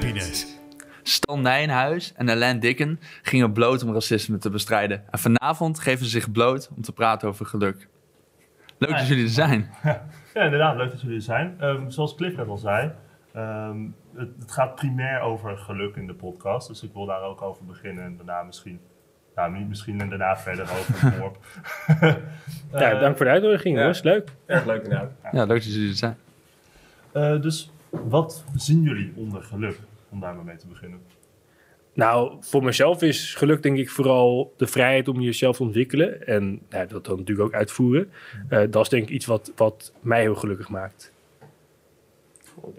happiness. Stan Nijenhuis en Alain Dicken gingen bloot om racisme te bestrijden. En vanavond geven ze zich bloot om te praten over geluk. Leuk dat jullie er zijn. Ja, inderdaad, leuk dat jullie er zijn. Ehm, zoals Cliff net al zei, ehm, het, het gaat primair over geluk in de podcast. Dus ik wil daar ook over beginnen en daarna misschien, ja, niet misschien en daarna verder over het dorp. Ja, Eh, dank voor de uitnodiging, ja. jongens. Leuk. Erg leuk inderdaad. Ja, leuk dat jullie er zijn. eh, dus wat zien jullie onder geluk? Om daar maar mee te beginnen. Nou, voor mezelf is geluk denk ik vooral de vrijheid om jezelf te ontwikkelen. En nou, dat dan natuurlijk ook uitvoeren. Eh, dat is denk ik iets wat, wat mij heel gelukkig maakt. Oh,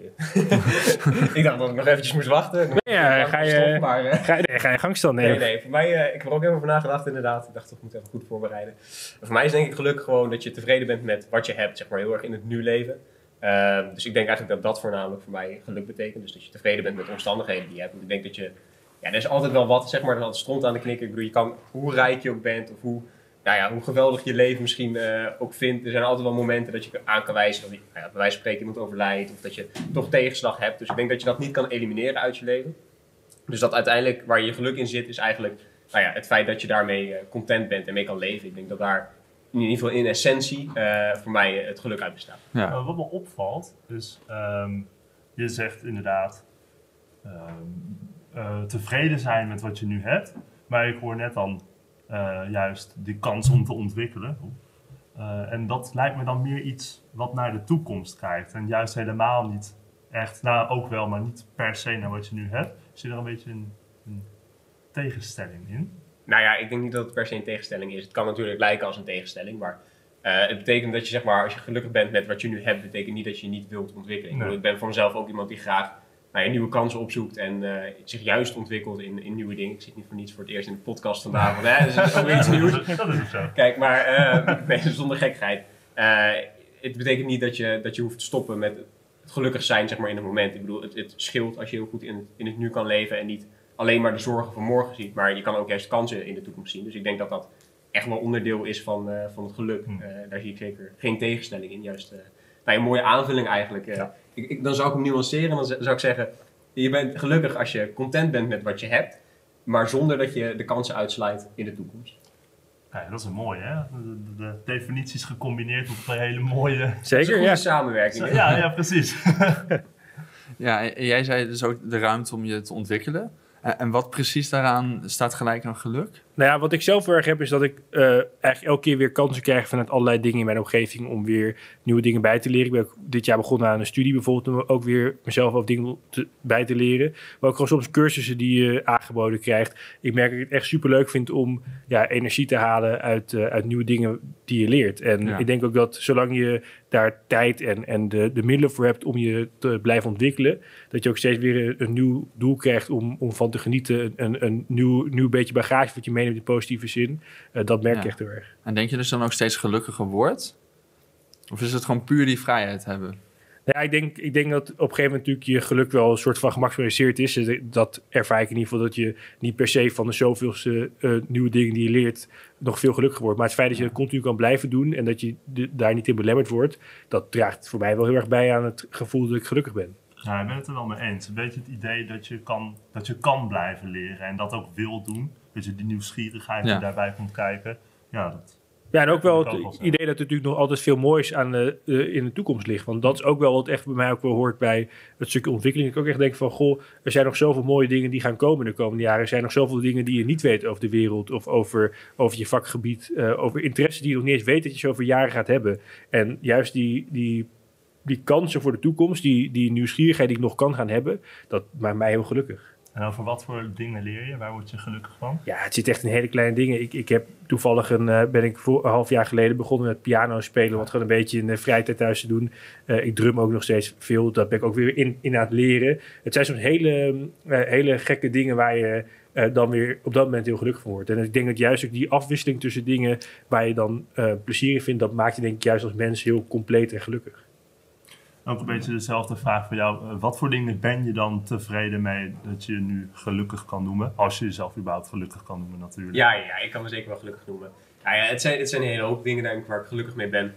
ik dacht dat ik nog eventjes moest wachten. Nee, ja, ga je- Stoppen, maar, Ga, nee, ga je gang staan? Nee. Nee, nee, voor mij, eh, ik heb er ook even over nagedacht inderdaad. Ik dacht, toch, ik moet even goed voorbereiden. Maar voor mij is denk ik geluk gewoon dat je tevreden bent met wat je hebt, zeg maar, heel erg in het nu leven. Ehm, dus ik denk eigenlijk dat dat voornamelijk voor mij geluk betekent. Dus dat je tevreden bent met de omstandigheden die je hebt. Want ik denk dat je, ja, er is altijd wel wat, zeg maar, er is altijd stront aan de knikker. Ik bedoel, je kan, hoe rijk je ook bent of hoe, nou ja, hoe geweldig je leven misschien eh, ook vindt. Er zijn altijd wel momenten dat je aan kan wijzen dat je, nou ja, bij wijze van spreken iemand overlijdt. Of dat je toch tegenslag hebt. Dus ik denk dat je dat niet kan elimineren uit je leven. Dus dat uiteindelijk waar je geluk in zit, is eigenlijk nou ja, het feit dat je daarmee eh, content bent en mee kan leven. Ik denk dat daar in ieder geval in essentie eh, voor mij het geluk uit bestaat. Ja. Eh, wat me opvalt is, ehm, je zegt inderdaad ehm, eh, tevreden zijn met wat je nu hebt. Maar ik hoor net dan eh, juist die kans om te ontwikkelen. Eh, en dat lijkt me dan meer iets wat naar de toekomst kijkt. En juist helemaal niet echt, nou ook wel, maar niet per se naar wat je nu hebt. Zit er een beetje een, een tegenstelling in? Nou ja, ik denk niet dat het per se een tegenstelling is. Het kan natuurlijk lijken als een tegenstelling, maar eh, het betekent dat je zeg maar, als je gelukkig bent met wat je nu hebt, betekent niet dat je niet wilt ontwikkelen. Ik, bedoel, ik ben voor mezelf ook iemand die graag nou ja, nieuwe kansen opzoekt en eh, zich juist ontwikkelt in, in nieuwe dingen. Ik zit niet voor niets voor het eerst in de podcast vanavond, hè? dus dat is ook weer iets nieuws. dat is ook zo. Kijk, maar eh, nee, zonder gekheid. Eh, het betekent niet dat je, dat je hoeft te stoppen met het gelukkig zijn zeg maar, in het moment. Ik bedoel, het, het scheelt als je heel goed in het, in het nu kan leven en niet alleen maar de zorgen van morgen ziet. Maar je kan ook juist kansen in de toekomst zien. Dus ik denk dat dat echt wel onderdeel is van, eh, van het geluk. Hm. Eh, daar zie ik zeker geen tegenstelling in. Juist eh, nou, een mooie aanvulling eigenlijk. Ja. ik, ik, dan zou ik hem nuanceren. Dan zou ik zeggen, je bent gelukkig als je content bent met wat je hebt. Maar zonder dat je de kansen uitsluit in de toekomst. Ja, dat is een mooie, hè? De, de, de definities gecombineerd op een hele mooie... Zeker, goede ja. samenwerking. Ja, ja, precies. Ja, en jij zei dus ook de ruimte om je te ontwikkelen. En, en wat precies daaraan staat gelijk aan geluk? Nou ja, wat ik zelf heel erg heb, is dat ik eh, eigenlijk elke keer weer kansen krijg vanuit allerlei dingen in mijn omgeving om weer nieuwe dingen bij te leren. Ik ben ook dit jaar begonnen aan een studie bijvoorbeeld, om ook weer mezelf wat dingen te- bij te leren. Maar ook gewoon soms cursussen die je aangeboden krijgt. Ik merk dat ik het echt super leuk vind om ja, energie te halen uit, eh, uit nieuwe dingen die je leert. En Ja. ik denk ook dat zolang je daar tijd en, en de, de middelen voor hebt om je te blijven ontwikkelen, dat je ook steeds weer een, een nieuw doel krijgt om, om van te genieten. Een, een nieuw, nieuw beetje bagage wat je meeneemt in positieve zin. Eh, dat merk ik Ja. echt heel erg. En denk je dus dan ook steeds gelukkiger wordt? Of is het gewoon puur die vrijheid hebben? Nou Ja, ik denk, ik denk dat op een gegeven moment natuurlijk je geluk wel een soort van gemaximaliseerd is. Dus Dat ervaar ik in ieder geval dat je niet per se van de zoveelste eh, nieuwe dingen die je leert nog veel gelukkiger wordt. Maar het feit dat je het continu kan blijven doen en dat je de- daar niet in belemmerd wordt, dat draagt voor mij wel heel erg bij aan het gevoel dat ik gelukkig ben. Ja, ik ben het er wel mee eens. Een beetje het idee dat je kan, dat je kan blijven leren en dat ook wil doen. Dat je die nieuwsgierigheid Ja. die daarbij komt kijken. Ja, dat, Ja, en ook wel ook het idee dat er natuurlijk nog altijd veel moois aan de, eh, in de toekomst ligt. Want dat is ook wel wat echt bij mij ook wel hoort bij het stukje ontwikkeling. Ik ook echt denk van, goh, er zijn nog zoveel mooie dingen die gaan komen de komende jaren. Er zijn nog zoveel dingen die je niet weet over de wereld of over, over je vakgebied. eh, over interesse die je nog niet eens weet dat je zo over jaren gaat hebben. En juist die, die, die kansen voor de toekomst, die, die nieuwsgierigheid die ik nog kan gaan hebben, dat maakt mij heel gelukkig. En over wat voor dingen leer je? Waar word je gelukkig van? Ja, het zit echt in hele kleine dingen. Ik, ik heb toevallig een, eh, ben ik voor een half jaar geleden begonnen met piano spelen. Wat gewoon een beetje in de vrije tijd thuis te doen. Eh, ik drum ook nog steeds veel. Dat ben ik ook weer in, in aan het leren. Het zijn soms hele, eh, hele gekke dingen waar je dan weer op dat moment heel gelukkig van wordt. En ik denk dat juist ook die afwisseling tussen dingen waar je dan plezier in vindt, dat maakt je denk ik juist als mens heel compleet en gelukkig. Ook een beetje dezelfde vraag voor jou. Eh, Wat voor dingen ben je dan tevreden mee dat je nu gelukkig kan noemen? Als je jezelf überhaupt gelukkig kan noemen natuurlijk. Ja, ja, ik kan me zeker wel gelukkig noemen. Ja, ja, het, zijn, het zijn een hele hoop dingen denk ik, waar ik gelukkig mee ben.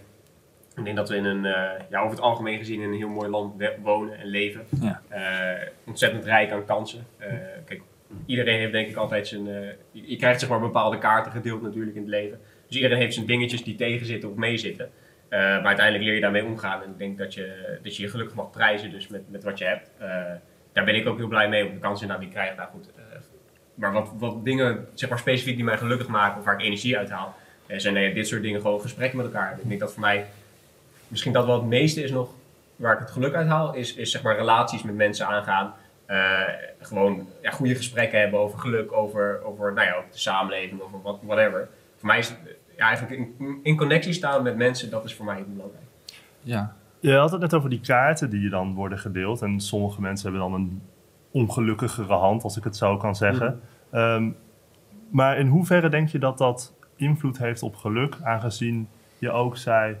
Ik denk dat we in een, eh, ja, over het algemeen gezien in een heel mooi land wonen en leven. Ja. Eh, ontzettend rijk aan kansen. Eh, kijk, iedereen heeft denk ik altijd zijn... eh, je, je krijgt zeg maar bepaalde kaarten gedeeld natuurlijk in het leven. Dus iedereen heeft zijn dingetjes die tegenzitten of meezitten. Eh, maar uiteindelijk leer je daarmee omgaan. En ik denk dat je dat je, je gelukkig mag prijzen dus met, met wat je hebt. Eh, daar ben ik ook heel blij mee op de kansen nou, die ik krijg. Nou goed, eh, maar wat, wat dingen zeg maar, specifiek die mij gelukkig maken of waar ik energie uit haal, zijn ja, dit soort dingen gewoon gesprekken met elkaar. Ik denk dat voor mij misschien dat wel het meeste is nog waar ik het geluk uit haal, is, is zeg maar relaties met mensen aangaan. Gewoon ja, goede gesprekken hebben over geluk, over, over nou ja, de samenleving, over wat, whatever. Voor mij is ja, eigenlijk in, in connectie staan met mensen, dat is voor mij heel belangrijk. Ja. Je had het net over die kaarten die je dan worden gedeeld. En sommige mensen hebben dan een ongelukkigere hand, als ik het zo kan zeggen. Ehm, maar in hoeverre denk je dat dat invloed heeft op geluk, aangezien je ook zei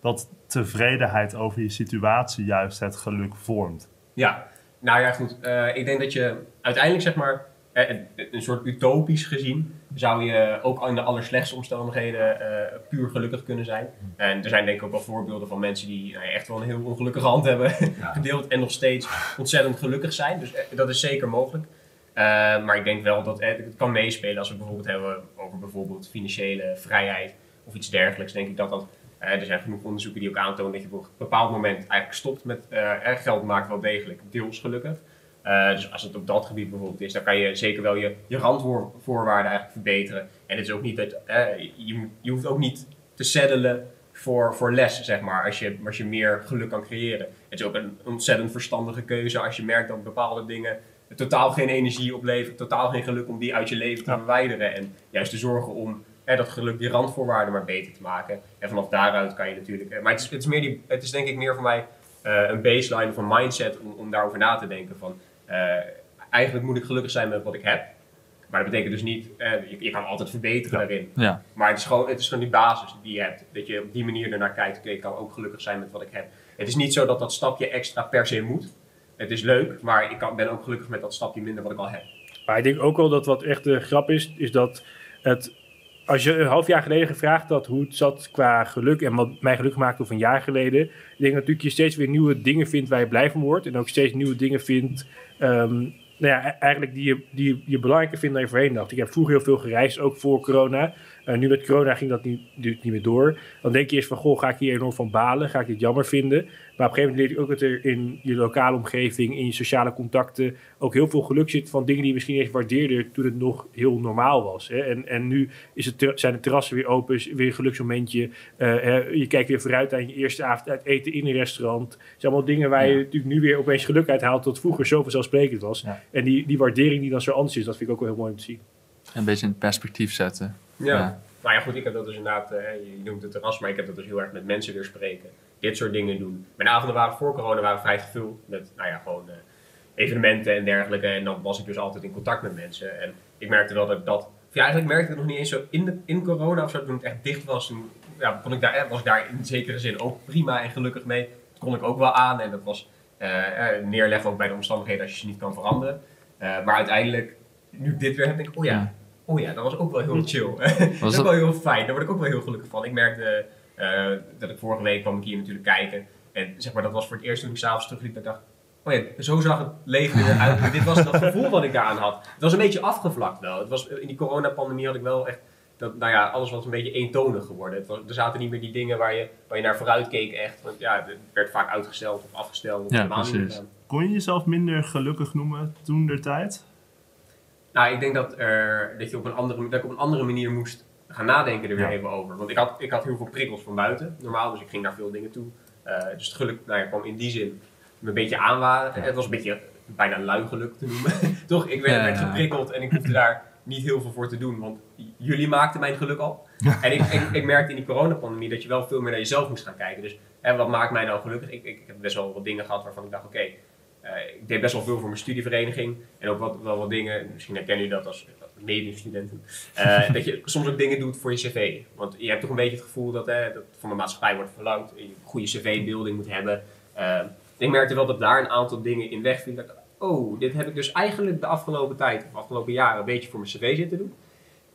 dat tevredenheid over je situatie juist het geluk vormt? Ja, nou ja, goed. Eh, ik denk dat je uiteindelijk, zeg maar, een, een soort utopisch gezien, zou je ook in de allerslechtste omstandigheden eh, puur gelukkig kunnen zijn. En er zijn denk ik ook wel voorbeelden van mensen die nou echt wel een heel ongelukkige hand hebben gedeeld en nog steeds ontzettend gelukkig zijn. Dus eh, dat is zeker mogelijk. Eh, maar ik denk wel dat eh, het kan meespelen als we het bijvoorbeeld hebben over bijvoorbeeld financiële vrijheid of iets dergelijks. Denk ik dat dat. eh, er zijn genoeg onderzoeken die ook aantonen dat je op een bepaald moment eigenlijk stopt met eh, geld maakt wel degelijk deels gelukkig. Eh, dus als het op dat gebied bijvoorbeeld is, dan kan je zeker wel je, je randvoorwaarden eigenlijk verbeteren. En het is ook niet dat eh, je, je hoeft ook niet te settelen voor, voor les, zeg maar, als je, als je meer geluk kan creëren. Het is ook een ontzettend verstandige keuze als je merkt dat bepaalde dingen totaal geen energie opleveren, totaal geen geluk om die uit je leven te verwijderen. En juist te zorgen om hè, dat geluk, die randvoorwaarden maar beter te maken. En vanaf daaruit kan je natuurlijk. eh, Maar het is, het is, meer die, het is denk ik meer voor mij eh, een baseline of een mindset om, om daarover na te denken. Van, eh, eigenlijk moet ik gelukkig zijn met wat ik heb. Maar dat betekent dus niet, eh, je, je kan altijd verbeteren Ja. daarin. Ja. Maar het is, gewoon, het is gewoon die basis die je hebt. Dat je op die manier ernaar kijkt. Oké, ik kan ook gelukkig zijn met wat ik heb. Het is niet zo dat dat stapje extra per se moet. Het is leuk, maar ik kan, ben ook gelukkig met dat stapje minder wat ik al heb. Maar ik denk ook wel dat wat echt de grap is, is dat het, als je een half jaar geleden gevraagd had hoe het zat qua geluk en wat mij geluk maakte of een jaar geleden, ik denk natuurlijk je steeds weer nieuwe dingen vindt waar je blij van wordt en ook steeds nieuwe dingen vindt, ehm, nou ja, e- eigenlijk die je, die je belangrijker vindt dan je voorheen dacht. Ik heb vroeger heel veel gereisd, ook voor corona. Eh, nu met corona ging dat niet, niet meer door. Dan denk je eerst van, goh, ga ik hier enorm van balen? Ga ik dit jammer vinden? Maar op een gegeven moment leer je ook dat er in je lokale omgeving, in je sociale contacten, ook heel veel geluk zit van dingen die je misschien eens waardeerde toen het nog heel normaal was. Hè? En, en nu is het zijn de terrassen weer open, is weer een geluksmomentje. Eh, hè, je kijkt weer vooruit aan je eerste avond uit eten in een restaurant. Het zijn allemaal dingen waar je Ja. natuurlijk nu weer opeens geluk uit haalt, tot vroeger zo vanzelfsprekend was. Ja. En die, die waardering die dan zo anders is, dat vind ik ook wel heel mooi om te zien. Een beetje in perspectief zetten. Ja. Ja. Nou ja, goed, ik heb dat dus inderdaad, eh, je noemt het terras, maar ik heb dat dus heel erg met mensen weer spreken. Dit soort dingen doen. Mijn avonden waren voor corona waren vrij gevuld met, nou ja, gewoon eh, evenementen en dergelijke. En dan was ik dus altijd in contact met mensen. En ik merkte wel dat ik dat, ja, eigenlijk merkte ik het nog niet eens zo in, de, in corona of zo, toen het echt dicht was. Toen ja, kon ik daar, was ik daar in zekere zin ook prima en gelukkig mee. Dat kon ik ook wel aan en dat was eh, eh, neerleggen ook bij de omstandigheden als je ze niet kan veranderen. Eh, maar uiteindelijk, nu ik dit weer heb, denk ik, oh Ja. Oh ja, dat was ook wel heel chill. dat is Was wel heel fijn. Daar word ik ook wel heel gelukkig van. Ik merkte eh, dat ik vorige week kwam ik hier natuurlijk kijken. En zeg maar, dat was voor het eerst toen ik s'avonds terugliep. Dat ik dacht, oh ja, zo zag het leven eruit. En dit was dat gevoel wat ik daaraan had. Het was een beetje afgevlakt wel. Het was, in die coronapandemie had ik wel echt... Dat, nou ja, alles was een beetje eentonig geworden. Het was, er zaten niet meer die dingen waar je, waar je naar vooruit keek echt. Want ja, het werd vaak uitgesteld of afgesteld. Of Ja, precies. Kon je jezelf minder gelukkig noemen toen der tijd? Nou, ik denk dat, er, dat, je op een andere, dat ik op een andere manier moest gaan nadenken er weer Ja. even over. Want ik had, ik had heel veel prikkels van buiten, normaal, dus ik ging naar veel dingen toe. Eh, dus het geluk nou ja, kwam in die zin me een beetje aanwaren. Het was een beetje bijna lui geluk te noemen. Toch, ik werd, werd geprikkeld en ik hoefde daar niet heel veel voor te doen, want jullie maakten mijn geluk al. En ik, ik, ik merkte in die coronapandemie dat je wel veel meer naar jezelf moest gaan kijken. Dus hè, wat maakt mij nou gelukkig? Ik, ik, ik heb best wel wat dingen gehad waarvan ik dacht, oké, eh, ik deed best wel veel voor mijn studievereniging. En ook wat, wel wat dingen, misschien herkennen jullie dat als medestudenten. eh dat je soms ook dingen doet voor je cv. Want je hebt toch een beetje het gevoel dat, hè, dat van de maatschappij wordt verlangd. Je een goede cv-beelding moet hebben. Eh, ik merkte wel dat daar een aantal dingen in wegvielen. Dat ik oh, dit heb ik dus eigenlijk de afgelopen tijd, of afgelopen jaren, een beetje voor mijn cv zitten doen.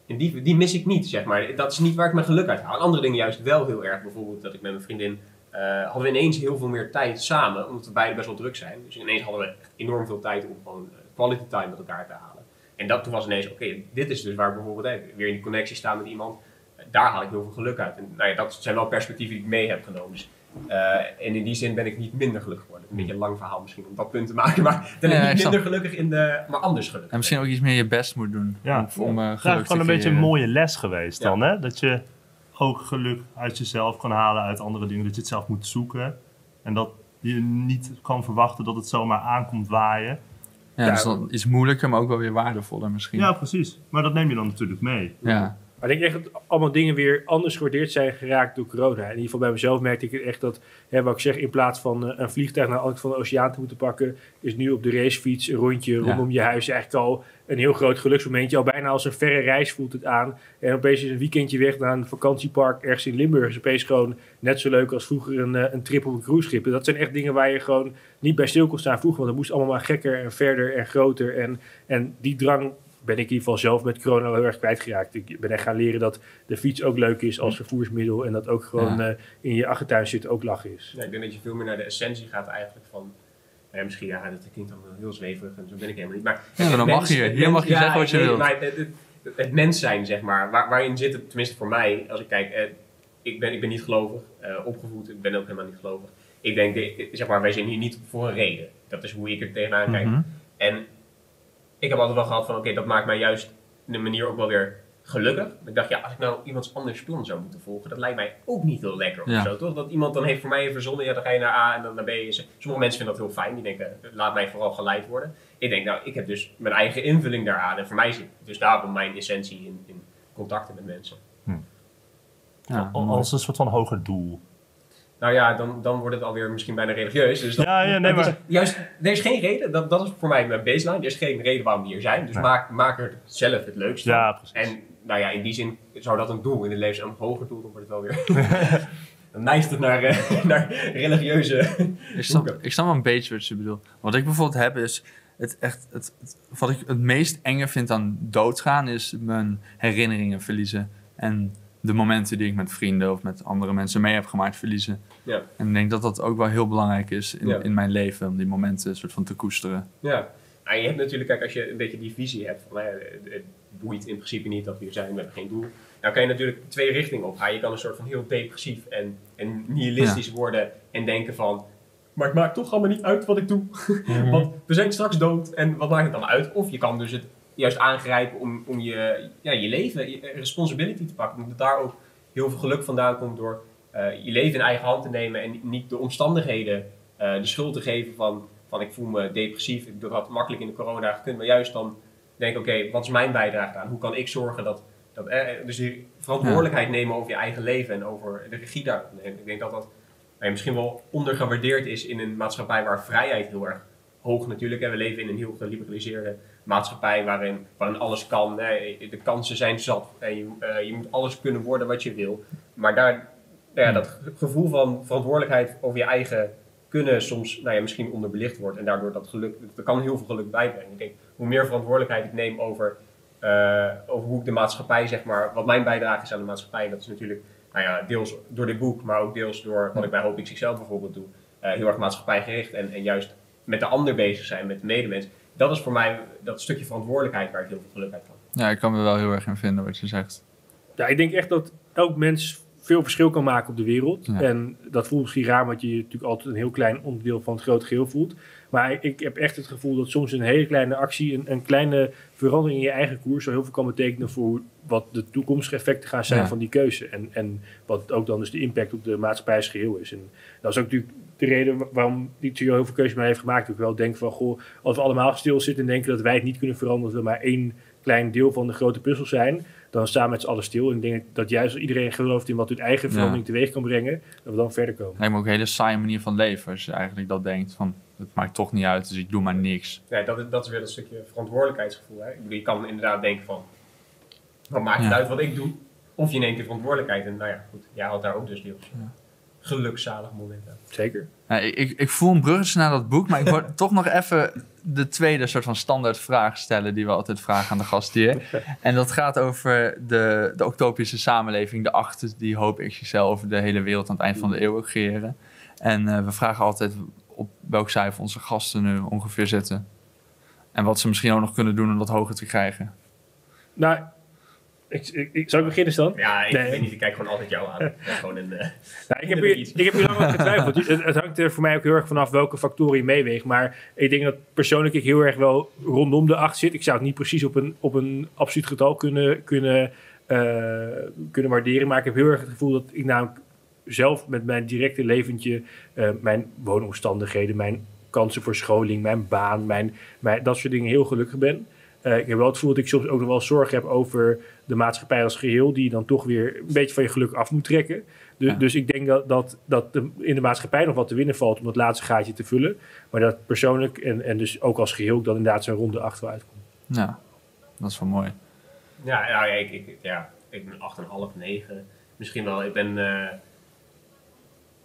En die, die mis ik niet, zeg maar. Dat is niet waar ik mijn geluk uit haal. Andere dingen juist wel heel erg. Bijvoorbeeld dat ik met mijn vriendin... eh, hadden we ineens heel veel meer tijd samen. Omdat we beide best wel druk zijn. Dus ineens hadden we echt enorm veel tijd om gewoon eh, quality time met elkaar te halen. En dat toen was ineens, oké, dit is dus waar ik bijvoorbeeld hè, weer in die connectie staan met iemand. Eh, Daar haal ik heel veel geluk uit. En nou ja, dat zijn wel perspectieven die ik mee heb genomen. Dus, eh, en in die zin ben ik niet minder gelukkig geworden. Een beetje een lang verhaal misschien om dat punt te maken. Maar ben Ja, ik ik niet snap. minder gelukkig in de, maar anders gelukkig. En misschien ook iets meer je best moet doen. Ja. Om, om eh, Het is geluk eigenlijk te gewoon een beetje een mooie les geweest Ja. dan, hè? Dat je ook geluk uit jezelf kan halen, uit andere dingen. Dat je het zelf moet zoeken. En dat je niet kan verwachten dat het zomaar aankomt waaien. Ja, dat is dan iets moeilijker, maar ook wel weer waardevoller misschien. Ja, precies. Maar dat neem je dan natuurlijk mee. Ja. Maar ik denk echt dat allemaal dingen weer anders gewaardeerd zijn geraakt door corona. In ieder geval bij mezelf merkte ik het echt dat, hè, wat ik zeg, in plaats van eh, een vliegtuig naar de andere van de oceaan te moeten pakken, is nu op de racefiets een rondje rondom je huis eigenlijk al een heel groot geluksmomentje. Al bijna als een verre reis voelt het aan. En opeens is een weekendje weg naar een vakantiepark ergens in Limburg. Is opeens gewoon net zo leuk als vroeger een, eh, een trip op een cruiseschip. En dat zijn echt dingen waar je gewoon niet bij stil kon staan vroeger. Want het moest allemaal maar gekker en verder en groter. En, en die drang ben ik in ieder geval zelf met corona heel erg kwijtgeraakt. Ik ben echt gaan leren dat de fiets ook leuk is als vervoersmiddel. En dat ook gewoon Ja. eh, in je achtertuin zitten ook lachen is. Ja, ik denk dat je veel meer naar de essentie gaat eigenlijk van... Ja, misschien, ja, dat klinkt dan wel heel zweverig en zo ben ik helemaal niet. Maar Ja, dan het mag je. het Hier mag je ja, zeggen wat je wilt. het, Maar het, het, het mens zijn, zeg maar, waar, waarin zit het, tenminste voor mij, als ik kijk, eh, ik, ben, ik ben niet gelovig, eh, opgevoed, ik ben ook helemaal niet gelovig. Ik denk, de- zeg maar, wij zijn hier niet voor een reden. Dat is hoe ik er tegenaan kijk. Mhm. En ik heb altijd wel gehad van, oké, dat maakt mij juist een manier ook wel weer gelukkig. Ik dacht, ja, als ik nou iemands anders plan zou moeten volgen, dat lijkt mij ook niet heel lekker of Ja. zo, toch? Dat iemand dan heeft voor mij verzonnen, ja, dan ga je naar A en dan naar B. Sommige mensen vinden dat heel fijn, die denken, laat mij vooral geleid worden. Ik denk, nou, ik heb dus mijn eigen invulling daaraan en voor mij zit dus daarom mijn essentie in, in contacten met mensen. Ja, Al- Als een soort van hoger doel. Nou ja, dan, dan wordt het alweer misschien bijna religieus. Dus dat, Ja, ja, nee, is maar- juist, er is geen reden, dat, dat is voor mij mijn baseline, er is geen reden waarom die er zijn. Dus Nee. maak, maak er zelf het leukste van. Ja, precies. En nou ja, in die zin zou dat een doel in het leven zijn. Een hoger doel, dan wordt het wel weer... dan neigt het naar, eh, naar religieuze... Ik snap, ik snap wel een beetje wat je bedoelt. Wat ik bijvoorbeeld heb is... Het echt, het, het- wat ik het meest enge vind aan doodgaan... is mijn herinneringen verliezen. En de momenten die ik met vrienden of met andere mensen mee heb gemaakt verliezen. Ja. En ik denk dat dat ook wel heel belangrijk is in, Ja. in mijn leven... om die momenten soort van te koesteren. Ja. Nou, je hebt natuurlijk, kijk, als je een beetje die visie hebt van, hè, het boeit in principe niet dat we hier zijn, we hebben geen doel. Nou kan je natuurlijk twee richtingen op gaan. Je kan een soort van heel depressief en, en nihilistisch worden en denken van, maar het maakt toch allemaal niet uit wat ik doe. Want we zijn straks dood en wat maakt het dan uit? Of je kan dus het juist aangrijpen om, om je, ja, je leven, je responsibility te pakken. Omdat daar ook heel veel geluk vandaan komt door eh, je leven in eigen hand te nemen en niet de omstandigheden eh, de schuld te geven van, van ik voel me depressief, ik had makkelijk in de corona gekund, maar juist dan denk oké, wat is mijn bijdrage aan? Hoe kan ik zorgen dat, dat eh, dus die verantwoordelijkheid nemen over je eigen leven en over de regie daarop nemen. Ik denk dat dat nou misschien wel ondergewaardeerd is in een maatschappij waar vrijheid heel erg hoog natuurlijk. En we leven in een heel geliberaliseerde maatschappij waarin, waarin alles kan. De kansen zijn zat. En je, eh, je moet alles kunnen worden wat je wil. Maar daar, nou dat ge- gevoel van verantwoordelijkheid over je eigen kunnen soms nou ja, misschien onderbelicht wordt. En daardoor dat geluk, dat kan heel veel geluk bijbrengen. Ik denk, hoe meer verantwoordelijkheid ik neem over, eh, over hoe ik de maatschappij, zeg maar, wat mijn bijdrage is aan de maatschappij. Dat is natuurlijk nou ja, deels door dit boek, maar ook deels door wat ik bij Hoop XXL bijvoorbeeld doe. eh, heel erg maatschappijgericht en, en juist met de ander bezig zijn, met de medemens. Dat is voor mij dat stukje verantwoordelijkheid waar ik heel veel geluk uit kan. Ja, ik kan me wel heel erg in vinden wat je zegt. Ja, ik denk echt dat elk mens veel verschil kan maken op de wereld. Ja. En dat voelt misschien raar, want je je natuurlijk altijd een heel klein onderdeel van het grote geheel voelt. Maar ik heb echt het gevoel dat soms een hele kleine actie, een, een kleine verandering in je eigen koers, zo heel veel kan betekenen voor wat de toekomstige effecten gaan zijn Ja. van die keuze. En, en wat ook dan dus de impact op de maatschappij als geheel is. En dat is ook natuurlijk de reden wa- waarom die Trio heel veel keuzes mee heeft gemaakt. Ik wel denk van, goh, als we allemaal stil zitten en denken dat wij het niet kunnen veranderen, dat we maar één klein deel van de grote puzzel zijn, dan staan we met z'n allen stil. En ik denk dat juist als iedereen gelooft in wat hun eigen verandering teweeg kan brengen, dat we dan verder komen. Lijkt me ook een hele saaie manier van leven als je eigenlijk dat denkt van het maakt toch niet uit, dus ik doe maar niks. Ja, dat, is, dat is weer dat stukje verantwoordelijkheidsgevoel. Hè? Ik bedoel, je kan inderdaad denken van, wat maakt het Ja. uit wat ik doe? Of je neemt de verantwoordelijkheid. En nou ja, goed, jij had daar ook dus deels Ja. Gelukzalige momenten. Zeker. Ja, ik, ik, ik voel een bruggetje naar dat boek, maar ik wil toch nog even de tweede soort van standaard vraag stellen die we altijd vragen aan de gast hier. En dat gaat over de, de octopische samenleving, de achter die hoop XXL over de hele wereld aan het eind van de eeuw creëren. En eh, we vragen altijd op welk cijfer onze gasten nu ongeveer zitten. En wat ze misschien ook nog kunnen doen om dat hoger te krijgen. Nou, ik, ik, ik, zal ik beginnen Stan? Ja, ik Nee. weet niet, ik kijk gewoon altijd jou aan. Dat is gewoon een... Nou, ik, heb hier, ik heb hier lang over getwijfeld. Het, het hangt er voor mij ook heel erg vanaf welke factoren je meeweegt. Maar ik denk dat persoonlijk ik heel erg wel rondom de 8 zit. Ik zou het niet precies op een, op een absoluut getal kunnen, kunnen, eh, kunnen waarderen. Maar ik heb heel erg het gevoel dat ik namelijk zelf met mijn directe leventje, eh, mijn woonomstandigheden, mijn kansen voor scholing, mijn baan, mijn, mijn, dat soort dingen heel gelukkig ben. Eh, ik heb wel het gevoel dat ik soms ook nog wel zorgen heb over de maatschappij als geheel, die je dan toch weer een beetje van je geluk af moet trekken. Dus, Ja. dus ik denk dat, dat, dat de, in de maatschappij nog wat te winnen valt om dat laatste gaatje te vullen. Maar dat persoonlijk en, en dus ook als geheel ik dan inderdaad zo'n ronde acht wel uitkom. Ja, dat is wel mooi. Ja, ja, ik, ik, ja, ik ben 8,5, 9. Misschien wel. Ik ben. eh,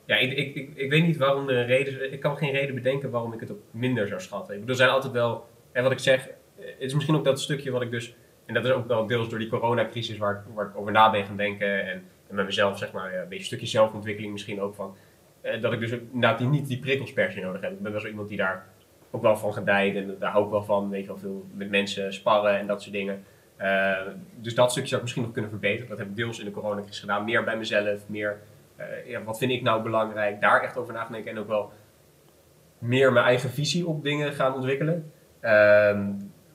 ja, ik, ik, ik, ik weet niet waarom er een reden is. Ik kan geen reden bedenken waarom ik het ook minder zou schatten. Ik bedoel, er zijn altijd wel. En wat ik zeg, het is misschien ook dat stukje wat ik dus. En dat is ook wel deels door die coronacrisis waar, ik- waar ik over na ben gaan denken. En, en met mezelf, zeg maar, een beetje een stukje zelfontwikkeling misschien ook van. eh, dat ik dus die, niet die prikkels per se nodig heb. Ik ben wel zo iemand die daar ook wel van gedijt. En daar hou ik wel van. Weet je wel, veel met mensen sparren en dat soort dingen. Eh, dus dat stukje zou ik misschien nog kunnen verbeteren. Dat heb ik deels in de coronacrisis gedaan. Meer bij mezelf, meer eh, ja, wat vind ik nou belangrijk. Daar echt over na denken en ook wel meer mijn eigen visie op dingen gaan ontwikkelen. Ehm,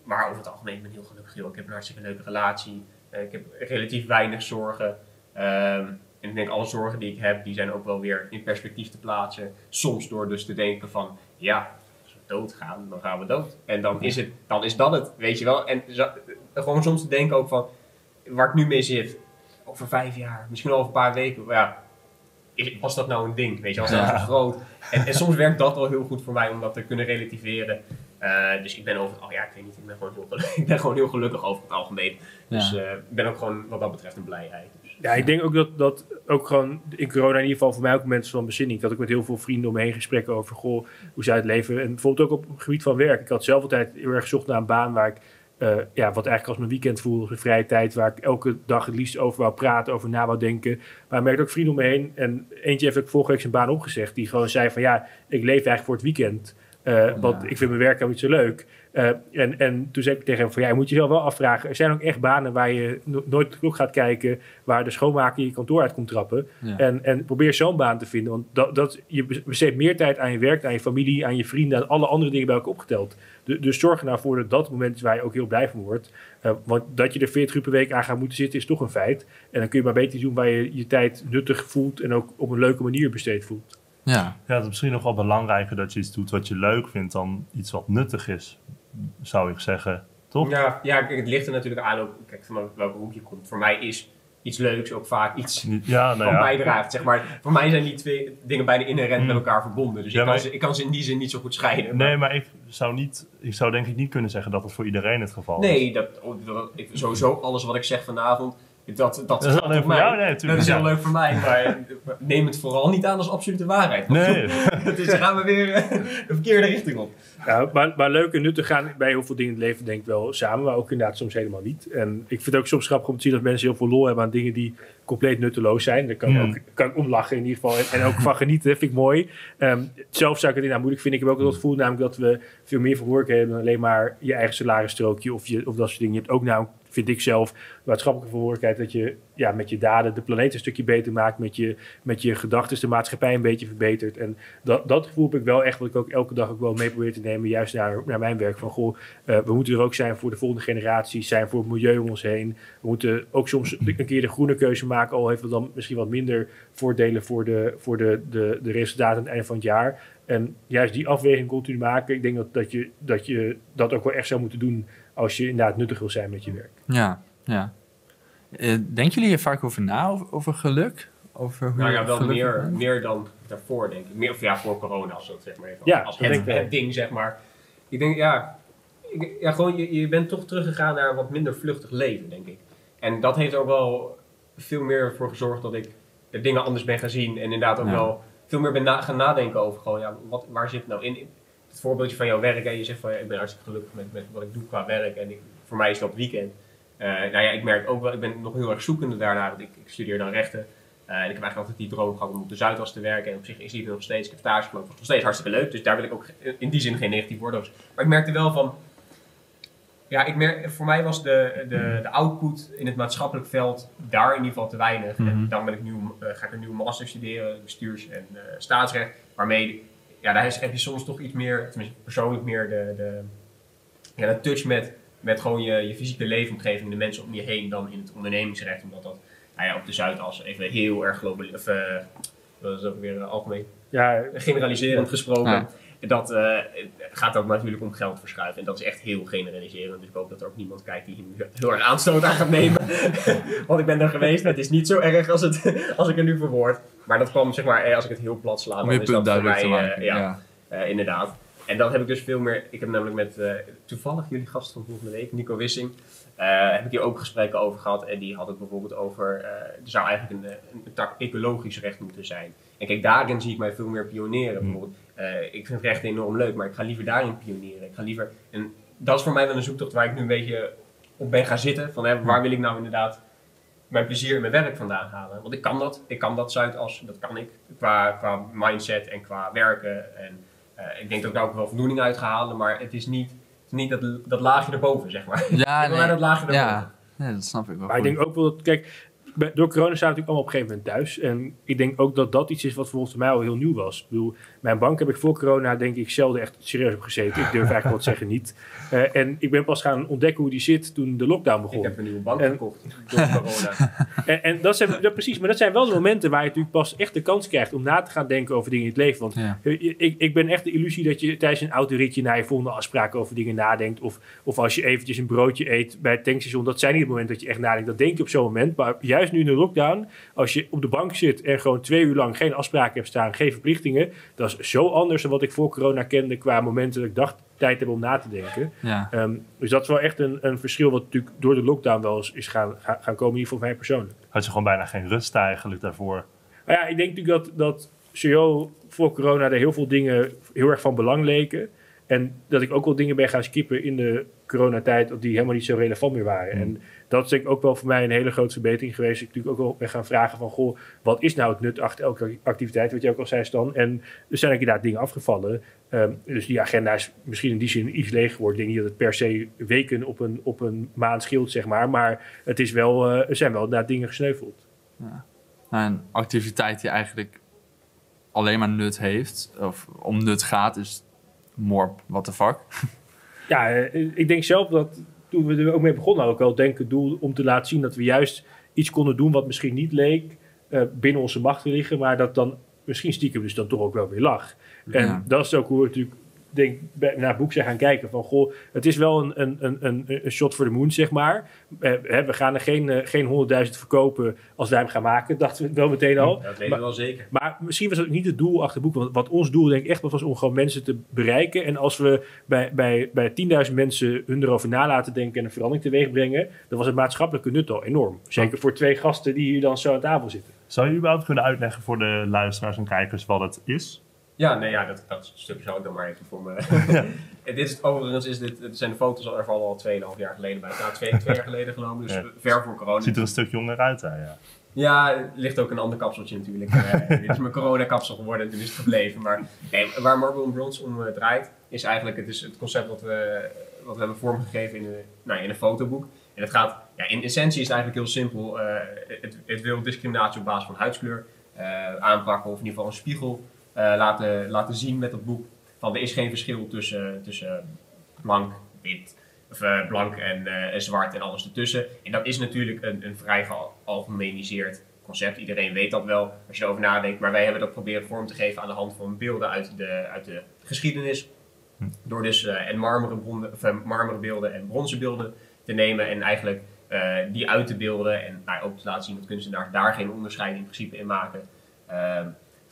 maar over het algemeen ben ik heel gelukkig. Joh. Ik heb een hartstikke leuke relatie. Eh, ik heb relatief weinig zorgen. Ehm, en ik denk alle zorgen die ik heb, die zijn ook wel weer in perspectief te plaatsen. Soms door dus te denken van, ja, als we doodgaan, dan gaan we dood. En dan is, het, dan is dat het, weet je wel. En zo- gewoon soms te denken ook van, waar ik nu mee zit, over vijf jaar, misschien al over een paar weken, ja, is- was dat nou een ding, weet je, was dat Ja. zo groot? En, en soms werkt dat wel heel goed voor mij om dat te kunnen relativeren. Eh, dus ik ben over, oh ja, ik weet niet, ik ben gewoon heel gelukkig, ik ben gewoon heel gelukkig over het algemeen. Dus Ja. eh, ik ben ook gewoon wat dat betreft een blijheid. Dus, Ja, ik denk ook dat, dat ook gewoon in corona in ieder geval voor mij ook mensen van bezinning. Dat ik met heel veel vrienden om me heen gesprekken over goh, hoe zij het leven. En bijvoorbeeld ook op het gebied van werk. Ik had zelf altijd heel erg gezocht naar een baan waar ik, eh, ja, wat eigenlijk als mijn weekend voelde, als mijn vrije tijd, waar ik elke dag het liefst over wou praten, over na wou denken. Maar ik merkte ook vrienden om me heen. En eentje heeft ook vorige week zijn baan opgezegd, die gewoon zei van ja, ik leef eigenlijk voor het weekend. Eh, Want Ja. ik vind mijn werk helemaal niet zo leuk. Eh, en, en toen zei ik tegen hem van ja, je moet jezelf wel afvragen. Er zijn ook echt banen waar je no- nooit klok gaat kijken, waar de schoonmaker je kantoor uit komt trappen. Ja. En, en probeer zo'n baan te vinden. Want dat, dat, je besteedt meer tijd aan je werk, aan je familie, aan je vrienden, aan alle andere dingen bij elkaar opgeteld. Du- dus zorg er nou voor dat dat moment is waar je ook heel blij van wordt. Eh, want dat je er 40 uur per week aan gaat moeten zitten, is toch een feit. En dan kun je maar beter doen waar je je tijd nuttig voelt en ook op een leuke manier besteed voelt. Ja, Ja, het is misschien nog wel belangrijker dat je iets doet wat je leuk vindt dan iets wat nuttig is, zou ik zeggen. Toch? Ja, ja, kijk, het ligt er natuurlijk aan ook, kijk, van welke hoek je komt. Voor mij is iets leuks ook vaak iets Ja, nou van ja. bijdraagt. Zeg maar. Voor mij zijn die twee dingen bijna inherent Mm. met elkaar verbonden. Dus Ja, ik, kan ze, ik kan ze in die zin niet zo goed scheiden. Nee, maar ik zou, niet, ik zou denk ik niet kunnen zeggen dat het voor iedereen het geval is. Nee, dat, dat- ik, sowieso alles wat ik zeg vanavond, dat, dat, Dat is alleen voor voor mij. jou, nee, dat is heel ja. leuk voor mij, maar neem het vooral niet aan als absolute waarheid. Nee, dus dan gaan we weer eh, de verkeerde richting op. Ja, maar, maar leuk en nuttig gaan bij heel veel dingen in het leven denk ik wel samen, maar ook inderdaad soms helemaal niet. En ik vind het ook soms grappig om te zien dat mensen heel veel lol hebben aan dingen die compleet nutteloos zijn. Daar kan, ik Hmm. ook, kan ik om lachen in ieder geval en, en ook van genieten, vind ik mooi. Ehm, zelf zou ik het inderdaad moeilijk vinden. Ik heb ook wel het gevoel namelijk dat we veel meer verantwoordelijkheden hebben dan alleen maar je eigen salarisstrookje of, je, of dat soort dingen. Je hebt ook nou, vind ik zelf, maatschappelijke verantwoordelijkheid dat je ja, met je daden de planeet een stukje beter maakt, met je, met je gedachten de maatschappij een beetje verbetert. En dat, dat gevoel heb ik wel echt, wat ik ook elke dag ook wel mee probeer te nemen, juist naar, naar mijn werk. Van goh, eh, we moeten er ook zijn voor de volgende generaties, zijn voor het milieu om ons heen. We moeten ook soms een keer de groene keuze maken, al heeft het dan misschien wat minder voordelen voor de, voor de, de, de resultaten aan het einde van het jaar. En juist die afweging continu maken, ik denk dat, dat, je, dat je dat ook wel echt zou moeten doen als je inderdaad nuttig wil zijn met je werk. ja, ja. Eh, denken jullie hier vaak over na, over, over geluk? Over hoe Nou ja, wel meer, bent? meer dan daarvoor, denk ik. Meer, of ja, voor corona, als dat zeg maar even. Ja, als het, het ding, zeg maar. Ik denk, ja, ik, ja gewoon, je, je bent toch teruggegaan naar een wat minder vluchtig leven, denk ik. En dat heeft ook wel veel meer voor gezorgd dat ik de dingen anders ben gaan zien. En inderdaad ook Ja. wel veel meer ben na- gaan nadenken over gewoon, ja, wat, waar zit het nou in? Het voorbeeldje van jouw werk, en je zegt van, ja, ik ben hartstikke gelukkig met, met wat ik doe qua werk. En ik, voor mij is dat weekend. Eh, nou ja, ik merk ook wel, ik ben nog heel erg zoekende daarna. Want ik, ik studeer dan rechten. Eh, en ik heb eigenlijk altijd die droom gehad om op de Zuidas te werken. En op zich is die nog steeds. Ik heb stage gelopen. nog steeds hartstikke leuk. Dus daar wil ik ook in die zin geen negatief woord over. Maar ik merkte wel van... Ja, ik merk, voor mij was de, de, de output in het maatschappelijk veld daar in ieder geval te weinig. Mhm. En dan ben ik nu, eh, ga ik een nieuwe master studeren, bestuurs- en staatsrecht. Waarmee, ja, daar is- heb je soms toch iets meer, tenminste persoonlijk meer, de, de, ja, de touch met, met gewoon je, je fysieke leefomgeving, de mensen om je heen, dan in het ondernemingsrecht. Omdat dat nou ja, op de Zuidas even heel erg global, of eh, dat is ook weer eh, algemeen, Ja, generaliserend gesproken. Ja. Dat eh, gaat ook natuurlijk om geld verschuiven. En dat is echt heel generaliserend. Dus ik hoop dat er ook niemand kijkt die hier nu heel erg aanstoot aan gaat nemen. Want ik ben er geweest. Het is niet zo erg als, het, als ik er nu verwoord. Maar dat kwam, zeg maar, eh, als ik het heel plat sla, dan is punt dat voor mij, te eh, ja, ja. inderdaad. En dan heb ik dus veel meer. Ik heb namelijk met toevallig jullie gast van volgende week, Nico Wissing, heb ik hier ook gesprekken over gehad. En die had het bijvoorbeeld over. er zou eigenlijk een, een, tak ecologisch recht moeten zijn. En kijk, daarin zie ik mij veel meer pioneren. Hmm. Bijvoorbeeld, eh, ik vind rechten enorm leuk, maar ik ga liever daarin pioneren. Ik ga liever. En dat is voor mij wel een zoektocht waar ik nu een beetje op ben gaan zitten. Van hè, waar wil ik nou inderdaad mijn plezier in mijn werk vandaan halen? Want ik kan dat. Ik kan dat Zuidas, dat kan ik. Qua, qua mindset en qua werken. En eh, ik denk dat ik daar ook wel voldoening uit ga halen, maar het is niet, het is niet dat, dat laagje erboven, zeg maar. Ja, ik wil naar nee. dat laagje erboven. Ja, nee, dat snap ik wel. Maar ik denk ook wel dat, kijk, door corona staan we natuurlijk allemaal op een gegeven moment thuis. En ik denk ook dat dat iets is wat volgens mij al heel nieuw was. Ik bedoel, mijn bank heb ik voor corona denk ik zelden echt serieus op gezeten. Ik durf eigenlijk te zeggen niet. Eh, en ik ben pas gaan ontdekken hoe die zit toen de lockdown begon. Ik heb een nieuwe bank En- gekocht door corona. En, en dat zijn, ja, precies, maar dat zijn wel de momenten waar je natuurlijk pas echt de kans krijgt om na te gaan denken over dingen in het leven. Want Ja. ik, ik ben echt de illusie dat je tijdens een autoritje naar je volgende afspraken over dingen nadenkt. Of, of als je eventjes een broodje eet bij het tankstation. Dat zijn niet het moment dat je echt nadenkt. Dat denk je op zo'n moment. Maar juist nu in de lockdown, als je op de bank zit en gewoon twee uur lang geen afspraken hebt staan, geen verplichtingen. Dat is zo anders dan wat ik voor corona kende qua momenten dat ik dacht tijd hebben om na te denken. Ja. Ehm, dus dat is wel echt een, een verschil wat natuurlijk door de lockdown wel eens is gaan, gaan, gaan komen, in ieder geval voor mij persoonlijk. Had je gewoon bijna geen rust eigenlijk daarvoor. Maar ja, ik denk natuurlijk dat, dat sowieso voor corona er heel veel dingen heel erg van belang leken. En dat ik ook wel dingen ben gaan skippen in de coronatijd die helemaal niet zo relevant meer waren. Hmm. En dat is denk ik ook wel voor mij een hele grote verbetering geweest. Ik natuurlijk ook wel ben gaan vragen van, goh, wat is nou het nut achter elke activiteit? Wat je ook al zei, Stan. En er zijn inderdaad dingen afgevallen. Ehm, dus die agenda is misschien in die zin iets leeg geworden. Ik denk niet dat het per se weken op een, op een maand scheelt, zeg maar. Maar het is wel, eh, er zijn wel inderdaad dingen gesneuveld. Nou, een activiteit die eigenlijk alleen maar nut heeft, of om nut gaat, is more what the fuck. Ja, eh, ik denk zelf dat toen we er ook mee begonnen, ook wel denk het doel om te laten zien dat we juist iets konden doen wat misschien niet leek eh, binnen onze macht te liggen, maar dat dan misschien stiekem dus dan toch ook wel weer lag. En Ja. dat is ook hoe we natuurlijk denk, naar het boek zijn gaan kijken van goh, het is wel een, een, een, een, shot voor de moon, zeg maar. Eh, hè, we gaan er geen, eh, geen 100.000 verkopen als wij hem gaan maken, dachten we wel meteen al. Dat weten Maar- we wel zeker. Maar misschien was het ook niet het doel achter het boek. Want wat ons doel denk ik echt was om gewoon mensen te bereiken. En als we bij, bij, bij 10.000 mensen hun erover nalaten denken en een verandering teweeg brengen, dan was het maatschappelijke nut al enorm. Zeker voor twee gasten die hier dan zo aan tafel zitten. Zou je überhaupt kunnen uitleggen voor de luisteraars en kijkers wat het is? Ja, nee, ja, dat, dat stukje zal ik dan maar even voor me. En dit is, overigens is dit, dit zijn de foto's ervan al 2,5 jaar geleden bij. Nou, twee, twee jaar geleden genomen, dus Ja. ver voor corona. Ziet er een stuk jonger uit, hè? Ja. Ja, er ligt ook een ander kapseltje natuurlijk. Eh, dit is mijn corona-kapsel geworden en toen is het gebleven. Maar nee, waar Marble and Bronze om eh, draait, is eigenlijk het, is het concept wat we, wat we hebben vormgegeven in een, nou, in een fotoboek. En het gaat, ja, in essentie is het eigenlijk heel simpel. Eh, het, het wil discriminatie op basis van huidskleur aanpakken, of in ieder geval een spiegel laten, laten zien met dat boek. Van er is geen verschil tussen, tussen blank, wit, of eh, blank en, eh, en zwart en alles ertussen. En dat is natuurlijk een, een vrij gealgemeniseerd concept. Iedereen weet dat wel als je erover nadenkt. Maar wij hebben dat proberen vorm te geven aan de hand van beelden uit de, uit de geschiedenis. Hm. Door dus eh, en marmeren, bronnen- of, eh, marmeren beelden en bronzen beelden te nemen en eigenlijk eh, die uit te beelden. En nou, ook te laten zien dat kunstenaars daar geen onderscheid in principe in maken.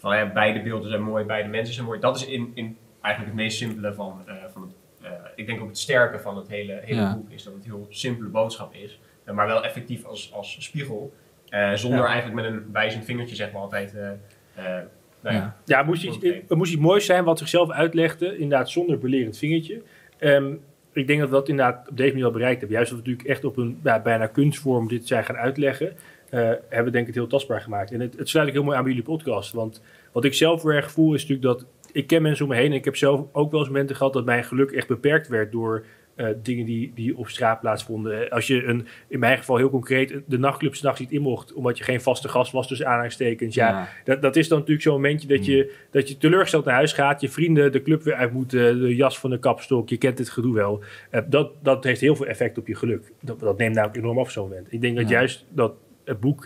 Van hè, beide beelden zijn mooi, beide mensen zijn mooi. Dat is in, in eigenlijk het meest simpele van, eh, van het, eh, ik denk ook het sterke van het hele, hele Ja. boek is dat het een heel simpele boodschap is. eh, maar wel effectief als, als spiegel. Eh, zonder Ja. eigenlijk met een wijzend vingertje zeg maar altijd... eh, eh, nou ja. Ja. Ja, moest iets, moest iets moois zijn wat zichzelf uitlegde, inderdaad zonder belerend vingertje. Ehm, ik denk dat we dat inderdaad op deze manier al bereikt hebben. Juist dat we natuurlijk echt op een ja, bijna kunstvorm dit zijn gaan uitleggen, hebben we denk ik het heel tastbaar gemaakt. En het, het sluit ook heel mooi aan bij jullie podcast. Want wat ik zelf heel erg voel is natuurlijk dat ik ken mensen om me heen en ik heb zelf ook wel eens momenten gehad dat mijn geluk echt beperkt werd door eh, dingen die, die op straat plaatsvonden. Als je een, in mijn geval heel concreet, de nachtclub s'nachts niet in mocht, omdat je geen vaste gast was, dus aanhalingstekens. Ja, dat, dat is dan natuurlijk zo'n momentje dat je, dat je teleurgesteld naar huis gaat, je vrienden de club weer uit moeten, de jas van de kapstok, je kent dit gedoe wel. Eh, dat, dat heeft heel veel effect op je geluk. Dat, dat neemt namelijk enorm af zo'n moment. Ik denk dat juist dat het boek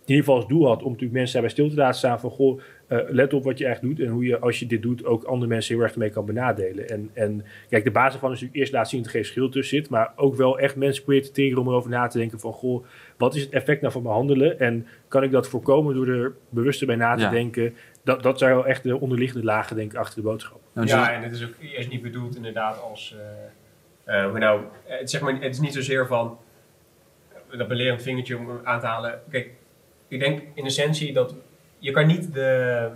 in ieder geval als doel had om natuurlijk mensen daarbij stil te laten staan van goh, eh, let op wat je echt doet en hoe je als je dit doet ook andere mensen heel erg mee kan benadelen. En, en kijk, de basis van is natuurlijk eerst laten zien dat er geen verschil tussen zit, maar ook wel echt mensen proberen te triggeren om erover na te denken van goh, wat is het effect nou van mijn handelen en kan ik dat voorkomen door er bewuster bij na te Ja. denken. Dat, dat zijn wel echt de onderliggende lagen denk ik achter de boodschap. Nou, Ja, en het is ook eerst niet bedoeld inderdaad als... eh, eh, hoe nou, het, zeg maar, het is niet zozeer van dat belerend vingertje om aan te halen. Kijk, ik denk in essentie dat je kan niet de...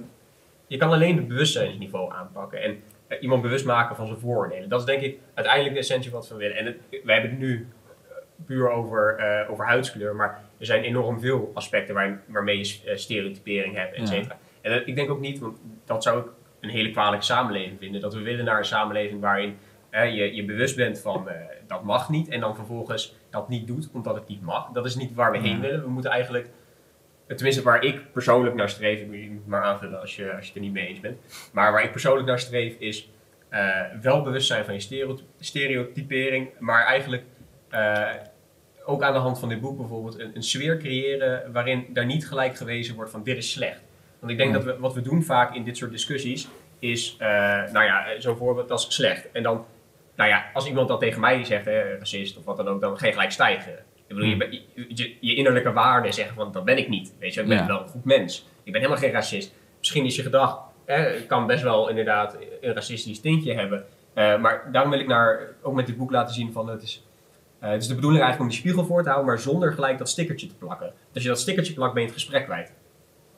Je kan alleen het bewustzijnsniveau aanpakken en eh, iemand bewust maken van zijn vooroordelen. Dat is denk ik uiteindelijk de essentie wat we willen. En het, wij hebben het nu eh, puur over, eh, over huidskleur, maar er zijn enorm veel aspecten waar, waarmee je stereotypering hebt, et Ja. cetera. En dat- ik denk ook niet, want dat zou ik een hele kwalijke samenleving vinden, dat we willen naar een samenleving waarin je je bewust bent van eh, dat mag niet en dan vervolgens dat niet doet omdat het niet mag. Dat is niet waar we heen willen. We moeten eigenlijk, tenminste waar ik persoonlijk naar streef, ik moet je maar aanvullen als je, als je het er niet mee eens bent, maar waar ik persoonlijk naar streef is eh, wel bewust zijn van je stereo- stereotypering, maar eigenlijk eh, ook aan de hand van dit boek bijvoorbeeld een, een sfeer creëren waarin daar niet gelijk gewezen wordt van dit is slecht. Want ik denk Ja. dat we, wat we doen vaak in dit soort discussies is, nou ja, zo'n voorbeeld als slecht. En dan, nou ja, als iemand dat tegen mij zegt, hè, racist of wat dan ook, dan ga je gelijk stijgen. Ik bedoel, je, ben- je, je, innerlijke waarde zeggen van dat ben ik niet. Weet je, ik ben Ja. wel een goed mens. Ik ben helemaal geen racist. Misschien is je gedrag, hè, kan best wel inderdaad een racistisch tintje hebben. Eh, maar daarom wil ik naar, ook met dit boek laten zien van het is, eh, het is de bedoeling eigenlijk om die spiegel voor te houden, maar zonder gelijk dat stickertje te plakken. Dus als je dat stickertje plakt, ben je het gesprek kwijt.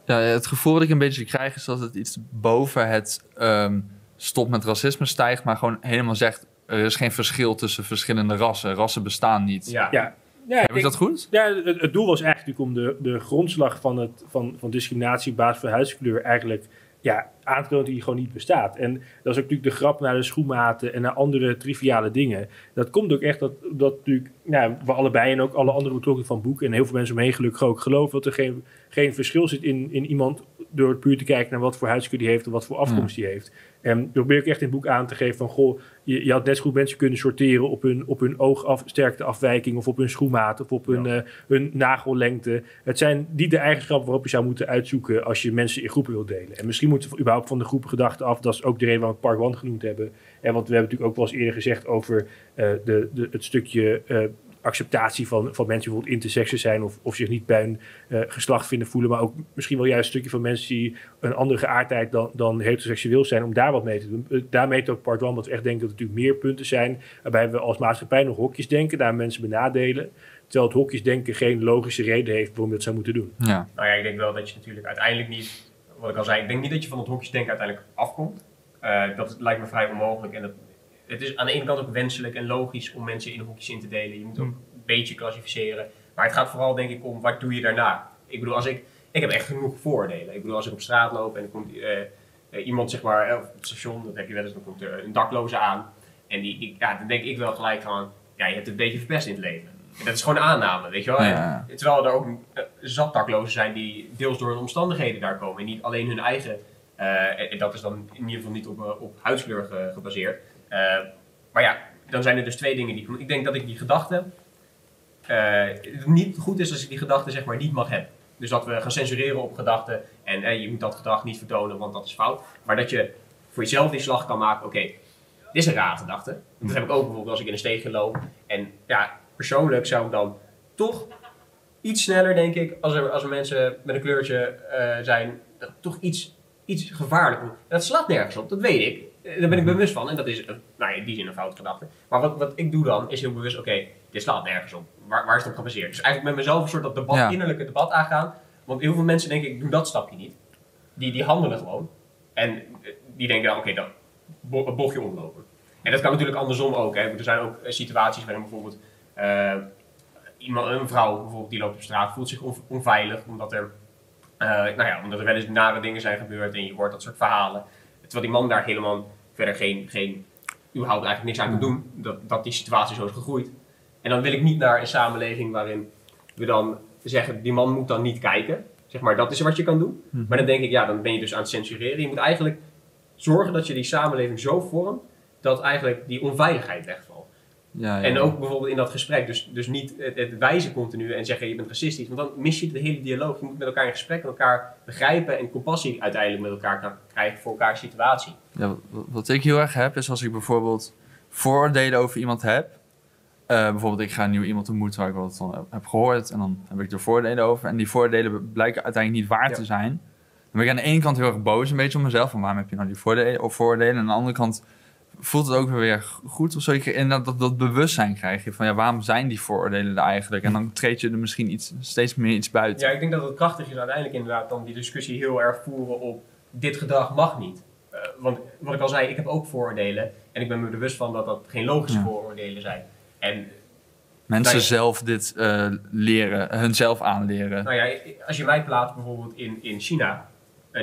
Ja, het gevoel dat ik een beetje krijg is dat het iets boven het ehm, stop met racisme stijgt, maar gewoon helemaal zegt er is geen verschil tussen verschillende rassen. Rassen bestaan niet. Ja. Ja, ja Heb ik dat goed? Ja, het, het doel was eigenlijk natuurlijk om de, de grondslag van, het, van, van discriminatie op basis van huidskleur eigenlijk ja, aan te tonen dat die gewoon niet bestaat. En dat is ook natuurlijk de grap naar de schoenmaten en naar andere triviale dingen. Dat komt ook echt dat, dat natuurlijk, nou, we allebei en ook alle andere betrokkenen van het boek en heel veel mensen omheen gelukkig ook geloven dat er geen, geen verschil zit in, in iemand door puur te kijken naar wat voor huidskleur die heeft en wat voor afkomst die heeft. En probeer ik echt in het boek aan te geven van, goh, je, je had net zo goed mensen kunnen sorteren op hun, op hun oogsterkteafwijking of op hun schoenmaat of op hun, Ja. eh, hun nagellengte. Het zijn die de eigenschappen waarop je zou moeten uitzoeken als je mensen in groepen wilt delen. En misschien moeten we überhaupt van de groepen gedachten af. Dat is ook de reden waarom we Park One genoemd hebben. En want we hebben natuurlijk ook wel eens eerder gezegd over eh, de, de, het stukje eh, acceptatie van, van mensen die bijvoorbeeld interseksen zijn of, of zich niet bij hun eh, geslacht vinden voelen. Maar ook misschien wel juist een stukje van mensen die een andere geaardheid dan, dan heteroseksueel zijn, om daar wat mee te doen. Eh, daarmee het ook part one, want we echt denken dat er natuurlijk meer punten zijn waarbij we als maatschappij nog hokjes denken, daar mensen benadelen. Terwijl het hokjes denken geen logische reden heeft waarom je dat zou moeten doen. Ja. Nou ja, ik denk wel dat je natuurlijk uiteindelijk niet, wat ik al zei, ik denk niet dat je van het hokjesdenken uiteindelijk afkomt. Eh, dat lijkt me vrij onmogelijk. En dat, het is aan de ene kant ook wenselijk en logisch om mensen in hokjes in te delen. Je moet ook een beetje klassificeren. Maar het gaat vooral denk ik om, wat doe je daarna? Ik bedoel, als ik, ik heb echt genoeg voordelen. Ik bedoel, als ik op straat loop en er komt eh, eh, iemand, zeg maar, eh, op het station, dat heb je wel eens, dan komt er een dakloze aan. En die, die- ja, dan denk ik wel gelijk van, ja, je hebt het een beetje verpest in het leven. En dat is gewoon een aanname, weet je wel. Ja, ja. Terwijl er ook zat daklozen zijn die deels door hun omstandigheden daar komen. En niet alleen hun eigen, en dat is dan in ieder geval niet op, op huidskleur ge- gebaseerd. Eh, maar ja, dan zijn er dus twee dingen die... Ik denk dat ik die gedachte... eh, het niet goed is als ik die gedachte zeg maar niet mag hebben. Dus dat we gaan censureren op gedachten en eh, je moet dat gedrag niet vertonen, want dat is fout. Maar dat je voor jezelf die slag kan maken, oké, dit is een rare gedachte. Dat heb ik ook bijvoorbeeld als ik in een steegje loop. En ja, persoonlijk zou ik dan toch iets sneller, denk ik, als er, als mensen met een kleurtje eh, zijn, toch iets, iets gevaarlijk. Dat slaat nergens op, dat weet ik. Eh, Daar ben ik bewust van en dat is, nou ja, in die zin een foute gedachte. Maar wat, wat ik doe dan, is heel bewust, oké, dit dit slaat nergens op. Waar, waar is het op gebaseerd? Dus eigenlijk met mezelf een soort dat debat, Ja. innerlijke debat aangaan. Want heel veel mensen denken, ik doe dat stapje niet. Die, die handelen gewoon. En eh, die denken dan, oké, dan een bochtje omlopen. En dat kan natuurlijk andersom ook. Hè. Er zijn ook eh, situaties waarin bijvoorbeeld iemand, een vrouw bijvoorbeeld, die loopt op straat, voelt zich on- onveilig omdat er, eh, nou ja, omdat er wel eens nare dingen zijn gebeurd en je hoort dat soort verhalen. Terwijl die man daar helemaal verder geen, geen überhaupt eigenlijk niks aan kan doen, dat, dat die situatie zo is gegroeid. En dan wil ik niet naar een samenleving waarin we dan zeggen, die man moet dan niet kijken. Zeg maar, dat is wat je kan doen. Maar dan denk ik, ja, dan ben je dus aan het censureren. Je moet eigenlijk zorgen dat je die samenleving zo vormt, dat eigenlijk die onveiligheid wegvalt. Ja, ja. En ook bijvoorbeeld in dat gesprek, dus, dus niet het, het wijzen continu en zeggen je bent racistisch, want dan mis je de hele dialoog. Je moet met elkaar in gesprek, elkaar begrijpen en compassie uiteindelijk met elkaar krijgen voor elkaars situatie. Ja, wat, ik heel erg heb, is als ik bijvoorbeeld vooroordelen over iemand heb. Eh, bijvoorbeeld, ik ga nieuw iemand ontmoeten waar ik wat van heb, heb gehoord. En dan heb ik er voordelen over. En die voordelen blijken uiteindelijk niet waar Ja. te zijn. Dan ben ik aan de ene kant heel erg boos een beetje op mezelf. Van waarom heb je nou die voordelen of voordelen? En aan de andere kant voelt het ook weer weer goed of zo. En dat, dat, dat bewustzijn krijg je van ja, waarom zijn die vooroordelen er eigenlijk? En dan treed je er misschien iets, steeds meer iets buiten. Ja, ik denk dat het krachtig is uiteindelijk inderdaad dan die discussie heel erg voeren op dit gedrag mag niet. Eh, want wat ik al zei, ik heb ook vooroordelen en ik ben me bewust van dat dat geen logische Ja. vooroordelen zijn. En Mensen Nou zelf dit eh, leren, hunzelf aanleren. nou ja, als je mij plaatst bijvoorbeeld in, in China,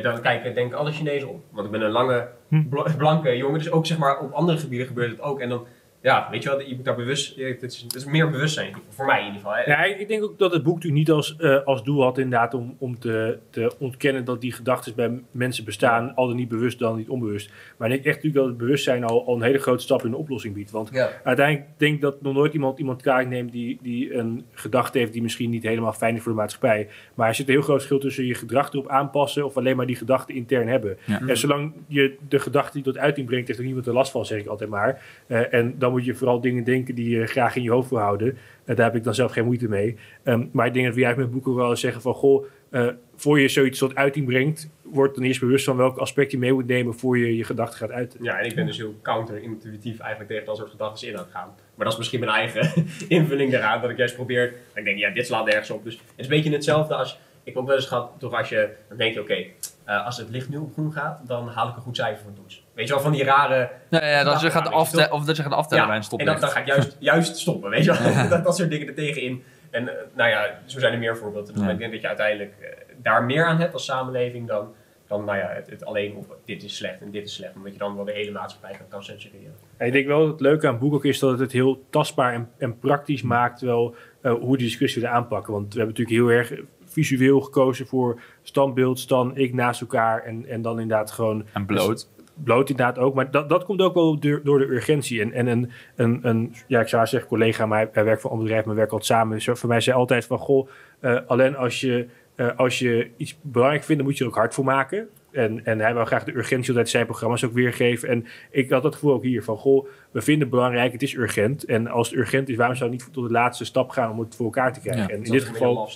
dan kijken denk ik alle Chinezen om. Want ik ben een lange, Hm. bla- blanke jongen, dus ook zeg maar op andere gebieden gebeurt het ook. En dan, ja, weet je wel, je moet daar bewust, het is, het is meer bewustzijn, voor mij in ieder geval. hè. Ja, ik denk ook dat het boek natuurlijk niet als, eh, als doel had inderdaad om, om te, te ontkennen dat die gedachten bij mensen bestaan, al dan niet bewust dan niet onbewust. Maar ik denk echt natuurlijk dat het bewustzijn al, al een hele grote stap in de oplossing biedt. Want Ja. uiteindelijk denk ik dat nog nooit iemand iemand kwalijk neemt die, die een gedachte heeft die misschien niet helemaal fijn is voor de maatschappij. Maar er zit een heel groot verschil tussen je gedrag erop aanpassen of alleen maar die gedachten intern hebben. Ja. En zolang je de gedachte die tot uiting brengt, heeft er niemand er last van, zeg ik altijd maar. Eh, en dan moet je vooral dingen denken die je graag in je hoofd wil houden. Eh, daar heb ik dan zelf geen moeite mee. Ehm, maar ik denk dat we juist met boeken wel zeggen van... Goh, eh, voor je zoiets tot uiting brengt... word dan eerst bewust van welk aspect je mee moet nemen... voor je je gedachten gaat uiten. Ja, en ik ben dus heel counter-intuïtief eigenlijk tegen dat soort gedachten in aan gaan. Maar dat is misschien mijn eigen invulling daaraan, dat ik juist probeer. Ik denk, ja, dit slaat nergens op. Dus het is een beetje hetzelfde als. Ik heb ook wel eens gehad, toch als je. Dan denk je, oké, eh, als het licht nu op groen gaat, dan haal ik een goed cijfer voor toets. Weet je wel, van die rare. Ja, ja, dat je gaat toch? of dat je gaat aftellen Ja, bij een en stoplicht. dan, dan ga ik juist, juist stoppen, weet je wel. dat, dat soort dingen er tegenin. En eh, nou ja, zo zijn er meer voorbeelden. Dus Ja. ik denk dat je uiteindelijk eh, daar meer aan hebt als samenleving dan. Dan nou ja, het, het alleen op dit is slecht en dit is slecht. Omdat je dan wel de hele maatschappij kan, kan censureren. En ik denk wel dat het leuke aan het boek ook is... dat het het heel tastbaar en, en praktisch maakt... wel eh, hoe die discussie willen aanpakken. Want we hebben natuurlijk heel erg visueel gekozen voor standbeeld, Stan, ik naast elkaar... en, en dan inderdaad gewoon En bloot. bloot inderdaad ook. Maar dat, dat komt ook wel door, door de urgentie. En, en een, een, een, ja, ik zou zeggen collega, maar hij, hij werkt voor een bedrijf, maar we werken altijd samen. Dus voor mij zei hij altijd van, goh, eh, alleen als je, eh, als je iets belangrijk vindt, dan moet je er ook hard voor maken. En, en hij wil graag de urgentie uit zijn programma's ook weergeven. En ik had dat gevoel ook hier van, goh, we vinden het belangrijk, het is urgent. En als het urgent is, waarom zou het niet tot de laatste stap gaan om het voor elkaar te krijgen? Ja, en in Dat dit geval...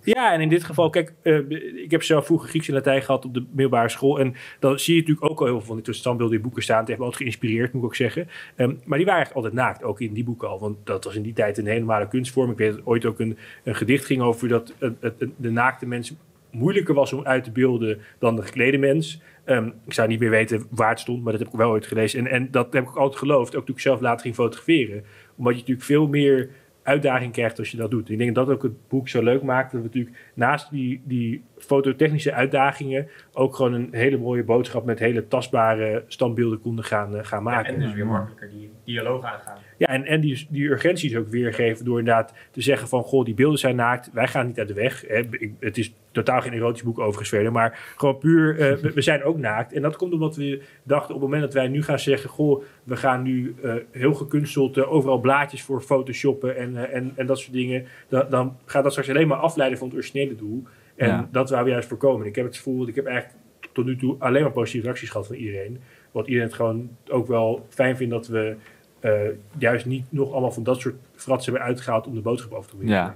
Ja, en in dit geval, kijk, eh, ik heb zelf vroeger Grieks en Latijn gehad op de middelbare school. En dan zie je natuurlijk ook al heel veel van die standbeelden in boeken staan. Het heeft me altijd geïnspireerd, moet ik ook zeggen. Ehm, maar die waren eigenlijk altijd naakt, ook in die boeken al. Want dat was in die tijd een hele normale kunstvorm. Ik weet dat ooit ook een, gedicht ging over dat het- de naakte mens moeilijker was om uit te beelden dan de geklede mens. Ehm, ik zou niet meer weten waar het stond, maar dat heb ik wel ooit gelezen. En, en dat heb ik ook altijd geloofd, ook toen ik zelf later ging fotograferen. Omdat je natuurlijk veel meer uitdaging krijgt als je dat doet. Ik denk dat ook het boek zo leuk maakt. Dat we natuurlijk naast die, die fototechnische uitdagingen... ook gewoon een hele mooie boodschap... met hele tastbare standbeelden konden gaan, eh, gaan Ja, maken. en dus weer makkelijker die dialoog aangaan. Ja, en, en die, die urgenties ook weergeven door inderdaad te zeggen van... goh, die beelden zijn naakt, wij gaan niet uit de weg. Hè. Ik- Het is totaal geen erotisch boek overigens verder... maar gewoon puur, eh, we, we zijn ook naakt. En dat komt omdat we dachten op het moment dat wij nu gaan zeggen... goh, we gaan nu eh, heel gekunsteld eh, overal blaadjes voor photoshoppen... en, en, en dat soort dingen... Dan, dan gaat dat straks alleen maar afleiden van het originele doel. En Ja. dat waar we juist voorkomen. Ik heb het gevoel, ik heb eigenlijk tot nu toe alleen maar positieve reacties gehad van iedereen. Want iedereen het gewoon ook wel fijn vindt dat we eh, juist niet nog allemaal van dat soort fratsen hebben uitgehaald om de boodschap over te brengen. Ja.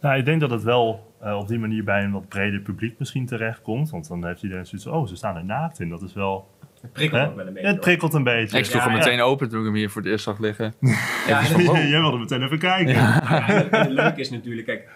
Nou, ik denk dat het wel eh, op die manier bij een wat breder publiek misschien terechtkomt. Want dan heeft iedereen zoiets van, oh, ze staan er naakt in. Dat is wel Het prikkelt Hè? ook wel een beetje. het prikkelt een beetje. Ik sloeg Ja, hem ja. meteen open toen ik hem hier voor het eerst zag liggen. Ja, en- Jij wilde meteen even kijken. Ja, en het leuke is natuurlijk, kijk,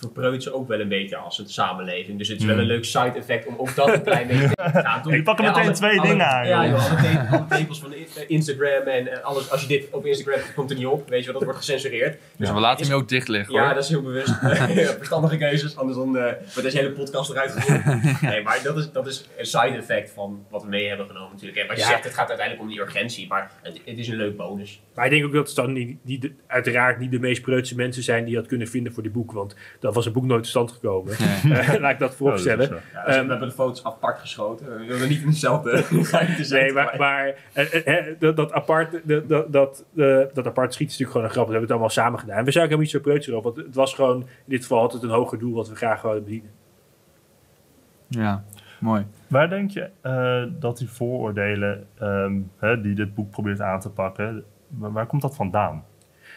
we verpreutsen ook wel een beetje als het samenleving. Dus het is wel een leuk side effect om ook dat een klein beetje te gaan doen. Ik pak er meteen alle- twee alle- dingen aan, Ja, joh. joh, alle, te- alle tepels van I- Instagram en eh, alles. Als je dit op Instagram komt er niet op. Weet je wel, dat wordt gecensureerd. Dus we laten hem ook dicht liggen hoor. Ja, dat is heel bewust. Ja, Verstandige keuzes, anders dan eh wordt deze hele podcast eruit gegooid. Nee, maar dat is, dat is een side effect van wat we mee hebben genomen natuurlijk. En wat je Ja. zegt, het gaat uiteindelijk om die urgentie, maar het, het is een leuk bonus. Maar ik denk ook dat het dan niet, niet de- uiteraard niet de meest preutse mensen zijn die je had kunnen vinden voor dit boek. Want dan was het boek nooit tot stand gekomen. Eh, laat ik dat voorop Oh, dat is stellen. zo. Ja, dus Ehm, we hebben de foto's apart geschoten. We willen niet in dezelfde ruimte zijn. Nee, maar, maar eh, eh, eh, dat, dat, apart, dat, dat, dat, eh, dat apart schieten is natuurlijk gewoon een grap. We hebben het allemaal samen gedaan. We zijn ook helemaal niet zo preuts erop. Want het was gewoon in dit geval altijd een hoger doel wat we graag wilden bedienen. Ja, mooi. Waar denk je eh, dat die vooroordelen ehm, hè, die dit boek probeert aan te pakken, waar, waar komt dat vandaan?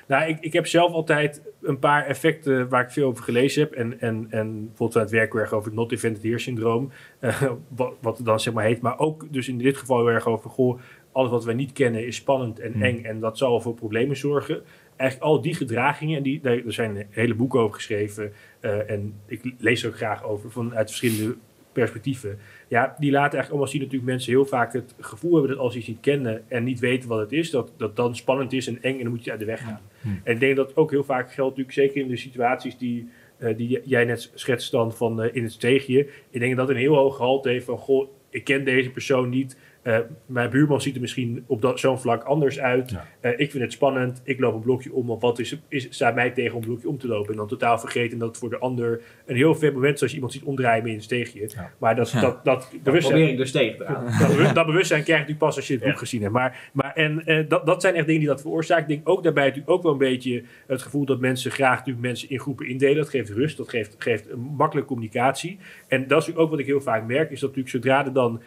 Nou, ik, ik heb zelf altijd een paar effecten waar ik veel over gelezen heb. En, en, en bijvoorbeeld aan het werk over het not invented here syndroom. eh, wat, wat het dan zeg maar heet. Maar ook dus in dit geval heel erg over, goh, alles wat wij niet kennen is spannend en Hmm. eng. En dat zal voor problemen zorgen. Eigenlijk al die gedragingen, en die, daar, er zijn hele boeken over geschreven. eh, en ik lees er ook graag over vanuit verschillende perspectieven. Ja, die laten eigenlijk allemaal zien natuurlijk mensen heel vaak het gevoel hebben dat als ze iets niet kennen en niet weten wat het is, dat dat dan spannend is en eng en dan moet je uit de weg gaan. Hmm. En ik denk dat ook heel vaak geldt natuurlijk zeker in de situaties die, eh, die jij net schetst dan van eh, in het steegje. Ik denk dat dat een heel hoog gehalte heeft van goh, ik ken deze persoon niet. Eh, mijn buurman ziet er misschien op dat- zo'n vlak anders uit. Ja. Eh, ik vind het spannend. Ik loop een blokje om. Want wat is, is, staat mij tegen om een blokje om te lopen? En dan totaal vergeten dat het voor de ander een heel ver moment is als je iemand ziet omdraaien in een steegje. Ja. Maar dat, Ja. dat, dat, Dat bewustzijn, probeer ik dus tegen te dat, bewust- dat bewustzijn krijg je natuurlijk pas als je het boek Ja. gezien hebt. Maar, maar en, eh, dat, dat zijn echt dingen die dat veroorzaken. Ik denk ook daarbij natuurlijk ook wel een beetje het gevoel dat mensen graag natuurlijk mensen in groepen indelen. Dat geeft rust, dat geeft, geeft een makkelijke communicatie. En dat is natuurlijk ook wat ik heel vaak merk, is dat natuurlijk zodra er dan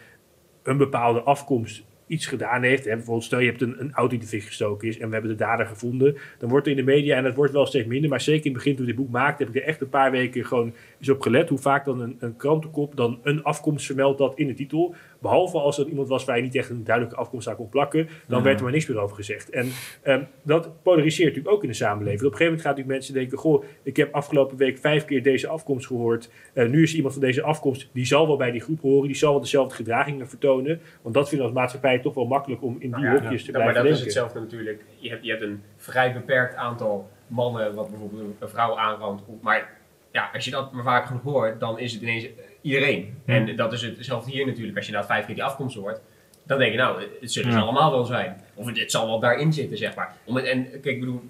een bepaalde afkomst iets gedaan heeft. Hè, bijvoorbeeld stel je hebt een, een auto die de fik gestoken is en we hebben de dader gevonden. Dan wordt er in de media, en dat wordt wel steeds minder, maar zeker in het begin toen ik dit boek maakte, heb ik er echt een paar weken gewoon eens op gelet hoe vaak dan een, een krantenkop dan een afkomst vermeldt dat in de titel. Behalve als er iemand was waar je niet echt een duidelijke afkomst aan kon plakken, dan Ja. werd er maar niks meer over gezegd. En ehm, dat polariseert natuurlijk ook in de samenleving. Op een gegeven moment gaan natuurlijk mensen denken, goh, ik heb afgelopen week vijf keer deze afkomst gehoord. Eh, nu is iemand van deze afkomst, die zal wel bij die groep horen, die zal wel dezelfde gedragingen vertonen. Want dat vinden we als maatschappij toch wel makkelijk om in die Nou ja, hokjes te Ja, maar blijven dat is hetzelfde natuurlijk. Je hebt, je hebt een vrij beperkt aantal mannen wat bijvoorbeeld een vrouw aanrandt. Maar ja, als je dat maar vaak genoeg hoort, dan is het ineens iedereen. En dat is hetzelfde hier natuurlijk. Als je nou vijf keer die afkomst hoort, dan denk je nou, het zullen ze Ja. allemaal wel zijn. Of het, het zal wel daarin zitten, zeg maar. Om het, en kijk, ik bedoel,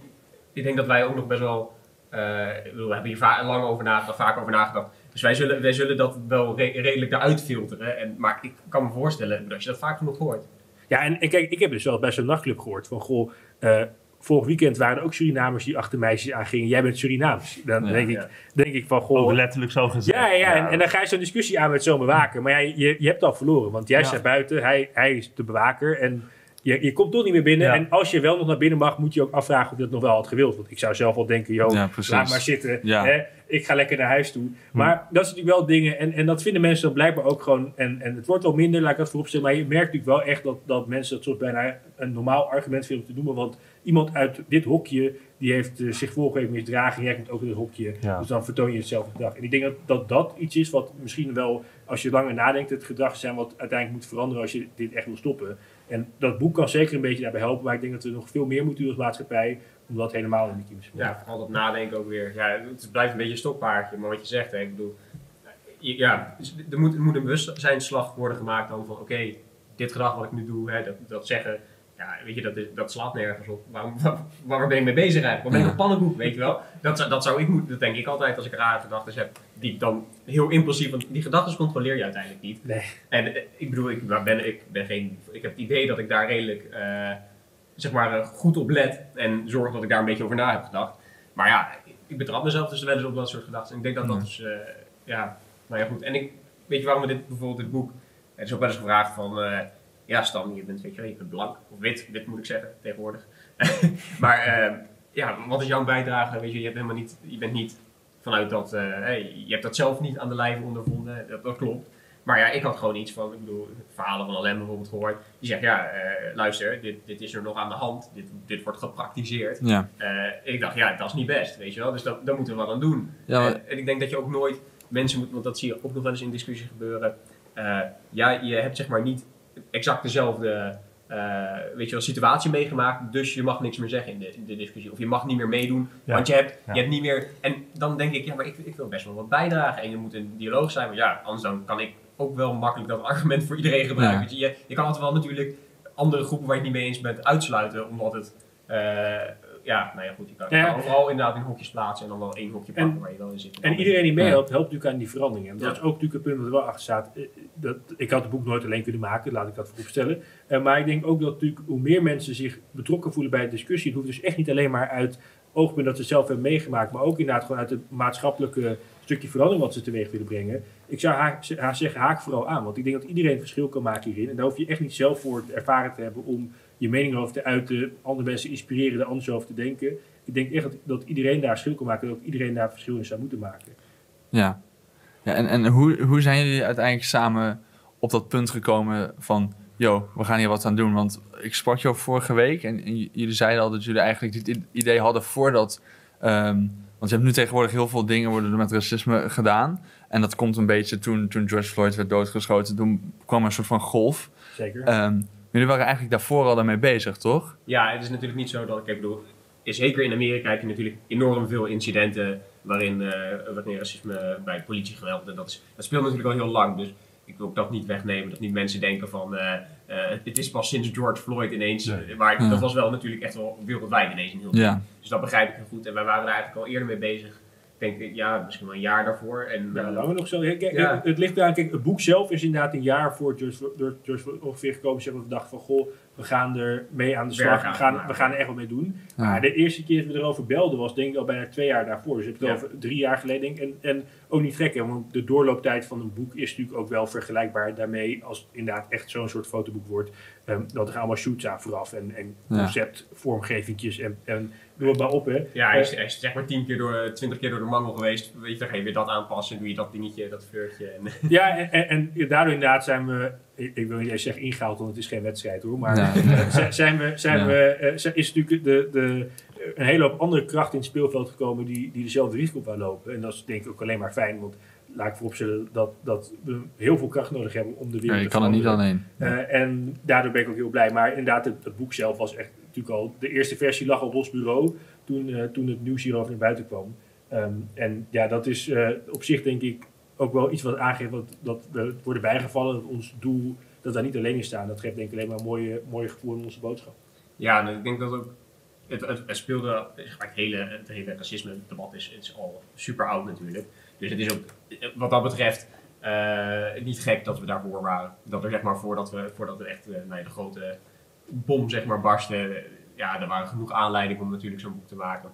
ik denk dat wij ook nog best wel, eh, we hebben hier va- lang over nagedacht, vaak over nagedacht. Dus wij zullen, wij zullen dat wel re- redelijk eruit filteren. En, maar ik kan me voorstellen, als je dat vaak genoeg hoort. Ja, en, en kijk, ik heb dus wel bij zo'n nachtclub gehoord van, goh, eh, vorig weekend waren er ook Surinamers die achter meisjes aangingen. Jij bent Surinaams. Dan Ja. denk, ik, denk ik van, goh... Letterlijk zo gezegd. Ja, ja, ja. En, en dan ga je zo'n discussie aan met zo'n bewaker. Maar ja, je, je hebt al verloren, want jij Ja. staat buiten, hij, hij is de bewaker en je, je komt toch niet meer binnen. Ja. En als je wel nog naar binnen mag, moet je ook afvragen of je dat nog wel had gewild. Want ik zou zelf wel denken, joh, Ja, laat maar zitten. Ja. Hè? Ik ga lekker naar huis toe. Maar dat is natuurlijk wel dingen, en, en dat vinden mensen dan blijkbaar ook gewoon, en, en het wordt wel minder, laat ik dat vooropstellen. Maar je merkt natuurlijk wel echt dat, dat mensen dat soms bijna een normaal argument vinden om te noemen. Want iemand uit dit hokje, die heeft eh, zich vorige week misdragen, jij komt ook in het hokje. Ja. Dus dan vertoon je hetzelfde gedrag. En ik denk dat, dat dat iets is wat misschien wel, als je langer nadenkt, het gedrag zijn wat uiteindelijk moet veranderen als je dit echt wil stoppen. En dat boek kan zeker een beetje daarbij helpen, maar ik denk dat we nog veel meer moeten doen als maatschappij om dat helemaal in de kiem te. Ja, vooral dat nadenken ook weer. Ja, het blijft een beetje een stokpaardje, maar wat je zegt, hè, ik bedoel, je- ja, dus er moet, er moet een bewustzijnsslag worden gemaakt dan van, oké, dit gedrag wat ik nu doe, hè, dat, dat zeggen, ja, weet je, dat, is- dat slaat nergens op. Waarom, waar, waar ben ik mee bezig eigenlijk? Waar ben ik op pannenkoek, weet je wel? Dat, zou- dat zou ik moeten, dat denk ik altijd als ik rare gedachten heb, die dan heel impulsief, want die gedachten controleer je uiteindelijk niet. Nee. En eh, ik bedoel, ik waar ben, ik ben geen, ik heb het idee dat ik daar redelijk, eh, zeg maar, eh, goed op let en zorg dat ik daar een beetje over na heb gedacht. Maar ja, ik betrap mezelf dus wel eens op dat soort gedachten. En ik denk dat dat Ja. dus, ja, nou ja goed. En ik, weet je waarom we dit, bijvoorbeeld dit boek, het is ook wel eens gevraagd van, ja Stan, je bent, weet je wel, je bent blank, of wit, wit moet ik zeggen, tegenwoordig. maar eh, ja, wat is jouw bijdrage? Weet je, je, hebt helemaal niet, je bent niet vanuit dat, eh, hey, je hebt dat zelf niet aan de lijve ondervonden, dat, dat klopt. Maar ja, ik had gewoon iets van, ik bedoel, verhalen van Alain bijvoorbeeld gehoord. Die zegt, ja, eh, luister, dit, dit is er nog aan de hand. Dit, dit wordt gepraktiseerd. Ja. Ik dacht, ja, dat is niet best, weet je wel. Dus dat, daar moeten we wat aan doen. Ja, maar- en, ik denk dat je ook nooit mensen moet, want dat zie je ook nog wel eens in discussie gebeuren. Ja, je hebt zeg maar niet exact dezelfde eh, weet je wel, situatie meegemaakt, dus je mag niks meer zeggen in de, in de discussie. Of je mag niet meer meedoen, Ja. want je hebt, Ja. je hebt niet meer... En dan denk ik, ja, maar ik, ik wil best wel wat bijdragen en je moet een dialoog zijn. Maar ja, anders dan kan ik ook wel makkelijk dat argument voor iedereen gebruiken. Ja. Weet je, je, je kan altijd wel natuurlijk andere groepen waar je het niet mee eens bent uitsluiten, omdat het... eh, ja, nou ja, goed, je kan, je Ja. kan overal inderdaad in hokjes plaatsen en dan wel één hokje En- pakken waar je wel in zit. En iedereen die meehelpt, helpt natuurlijk aan die veranderingen. En dat Ja. is ook natuurlijk een punt wat er wel achter staat. Eh, Dat, ik had het boek nooit alleen kunnen maken, laat ik dat vooropstellen. Eh maar ik denk ook dat natuurlijk hoe meer mensen zich betrokken voelen bij de discussie, het hoeft dus echt niet alleen maar uit oogpunt dat ze zelf hebben meegemaakt, maar ook inderdaad gewoon uit het maatschappelijke stukje verandering wat ze teweeg willen brengen. Ik zou haast zeggen, haak vooral aan, want ik denk dat iedereen een verschil kan maken hierin. En daar hoef je echt niet zelf voor ervaren te hebben om je mening over te uiten, andere mensen inspireren, er anders over te denken. Ik denk echt dat, dat iedereen daar verschil kan maken en ook iedereen daar verschil in zou moeten maken. Ja. ja en en hoe, hoe zijn jullie uiteindelijk samen op dat punt gekomen van... Yo, we gaan hier wat aan doen. Want ik sprak jou vorige week en, jullie zeiden al dat jullie eigenlijk dit idee hadden voordat... ehm, want je hebt nu tegenwoordig heel veel dingen worden met racisme gedaan. En dat komt een beetje toen, toen George Floyd werd doodgeschoten. Toen kwam er een soort van golf. Zeker. Ehm, jullie waren eigenlijk daarvoor al daarmee bezig, toch? Ja, het is natuurlijk niet zo dat ik, ik bedoel, zeker in Amerika heb je natuurlijk enorm veel incidenten waarin, eh waarin racisme bij politiegeweld, en dat, is, dat speelt natuurlijk al heel lang. Dus ik wil ook dat niet wegnemen, dat niet mensen denken van, eh, eh, het is pas sinds George Floyd ineens, Nee. maar Ja. dat was wel natuurlijk echt wel wereldwijd ineens een heel Ja. Dus dat begrijp ik heel goed. En wij waren er eigenlijk al eerder mee bezig. Ik denk, ja, misschien wel een jaar daarvoor. En, Ja, eh, langer nog zo. Ja, kijk, Ja. Het ligt kijk, het boek zelf is inderdaad een jaar voor George, door George Floyd ongeveer gekomen. Ze hebben gedacht van, goh, we gaan er mee aan de slag. aan We gaan, we gaan er echt wat mee doen. Ja. Maar de eerste keer dat we erover belden was denk ik al bijna twee jaar daarvoor. Dus je hebt het Ja. over drie jaar geleden. denk ik. En, en ook niet gek, hè, want de doorlooptijd van een boek is natuurlijk ook wel vergelijkbaar daarmee als het inderdaad echt zo'n soort fotoboek wordt. Ehm, dat er allemaal shoots aan vooraf en, en Ja. conceptvormgevingjes en, en noem het maar op. Hè. ja, hij is, hij is zeg maar tien keer door, twintig keer door de mangel geweest. Weet je, dan ga je weer dat aanpassen. doe je dat dingetje, dat fleurtje. En, Ja, en, en, en daardoor inderdaad zijn we, ik, wil niet eens zeggen ingehaald, want het is geen wedstrijd hoor, maar Ja. eh, zijn we, zijn Ja. we, eh, is natuurlijk de, de, een hele hoop andere krachten in het speelveld gekomen die, die dezelfde risico op lopen. En dat is denk ik ook alleen maar fijn, want laat ik vooropstellen dat, dat we heel veel kracht nodig hebben om de Ja, wereld je te kan er niet alleen. Eh, en daardoor ben ik ook heel blij. Maar inderdaad, het, het boek zelf was echt natuurlijk al... De eerste versie lag op ons bureau toen, eh, toen het nieuws hierover naar buiten kwam. Ehm, en ja, dat is eh, op zich denk ik ook wel iets wat aangeeft wat, dat we worden bijgevallen. Dat ons doel, dat daar niet alleen in staan. Dat geeft denk ik alleen maar een mooie, mooie gevoel in onze boodschap. Ja, en ik denk dat ook. Het, het, speelde. Het hele, het hele racisme-debat is, het is al super oud natuurlijk. Dus het is ook wat dat betreft eh, niet gek dat we daarvoor waren. Dat er zeg maar voordat we, voordat we echt eh, ja, de grote bom zeg maar barstte. eh, ja, er waren genoeg aanleidingen om natuurlijk zo'n boek te maken.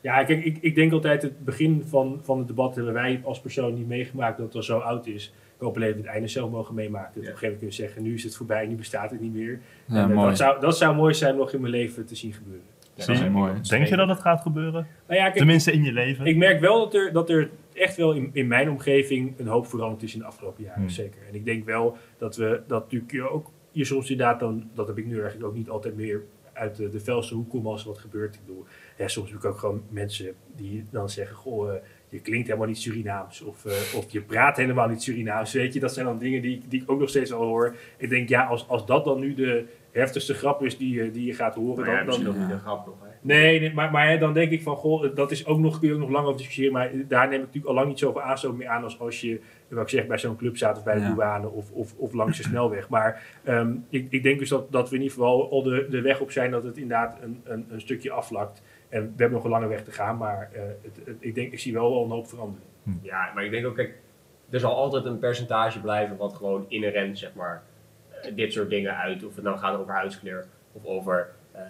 Ja, kijk, ik, ik denk altijd het begin van, van het debat hebben wij als persoon niet meegemaakt dat het al zo oud is. Ik hoop alleen dat we het einde zelf mogen meemaken. Dat we Ja. op een gegeven moment kunnen zeggen, nu is het voorbij, nu bestaat het niet meer. Ja, en, eh, mooi. dat, zou, dat zou mooi zijn om nog in mijn leven te zien gebeuren. Ja, dat je? is mooi. Denk je dat het gaat gebeuren? Nou ja, kijk, Tenminste in je leven? ik merk wel dat er, dat er echt wel in, in mijn omgeving een hoop veranderd is in de afgelopen jaren. Hmm. Zeker. En ik denk wel dat we dat natuurlijk ook je soms inderdaad dan, dat heb ik nu eigenlijk ook niet altijd meer uit de, de hoek komen als wat gebeurt. Ik bedoel, soms heb ik ook gewoon mensen die dan zeggen, goh, eh, je klinkt helemaal niet Surinaams. Of, eh, of je praat helemaal niet Surinaams. Weet je, dat zijn dan dingen die, die ik ook nog steeds al hoor. Ik denk, ja, als, als dat dan nu de heftigste grap is die, je- die je gaat horen, Maar ja, dan, misschien dan, ook niet een grap nog. Hè. Nee, nee, maar, maar hè, dan denk ik van, goh, dat is ook nog, kun je ook nog lang over discussiëren. Maar daar neem ik natuurlijk al lang niet zoveel aanstoot meer aan als als je, wat ik zeg, bij zo'n club staat of bij de Ja. douane of, of, of langs de snelweg. Maar ehm, ik, ik denk dus dat, dat we in ieder geval al de, de weg op zijn dat het inderdaad een, een, een stukje afvlakt. En we hebben nog een lange weg te gaan, maar eh, het, het- ik denk, ik zie wel al een hoop veranderen. Ja, maar ik denk ook, kijk, er zal altijd een percentage blijven wat gewoon inherent, zeg maar, eh, dit soort dingen uit. Of het nou gaat over huidskleur of over, eh,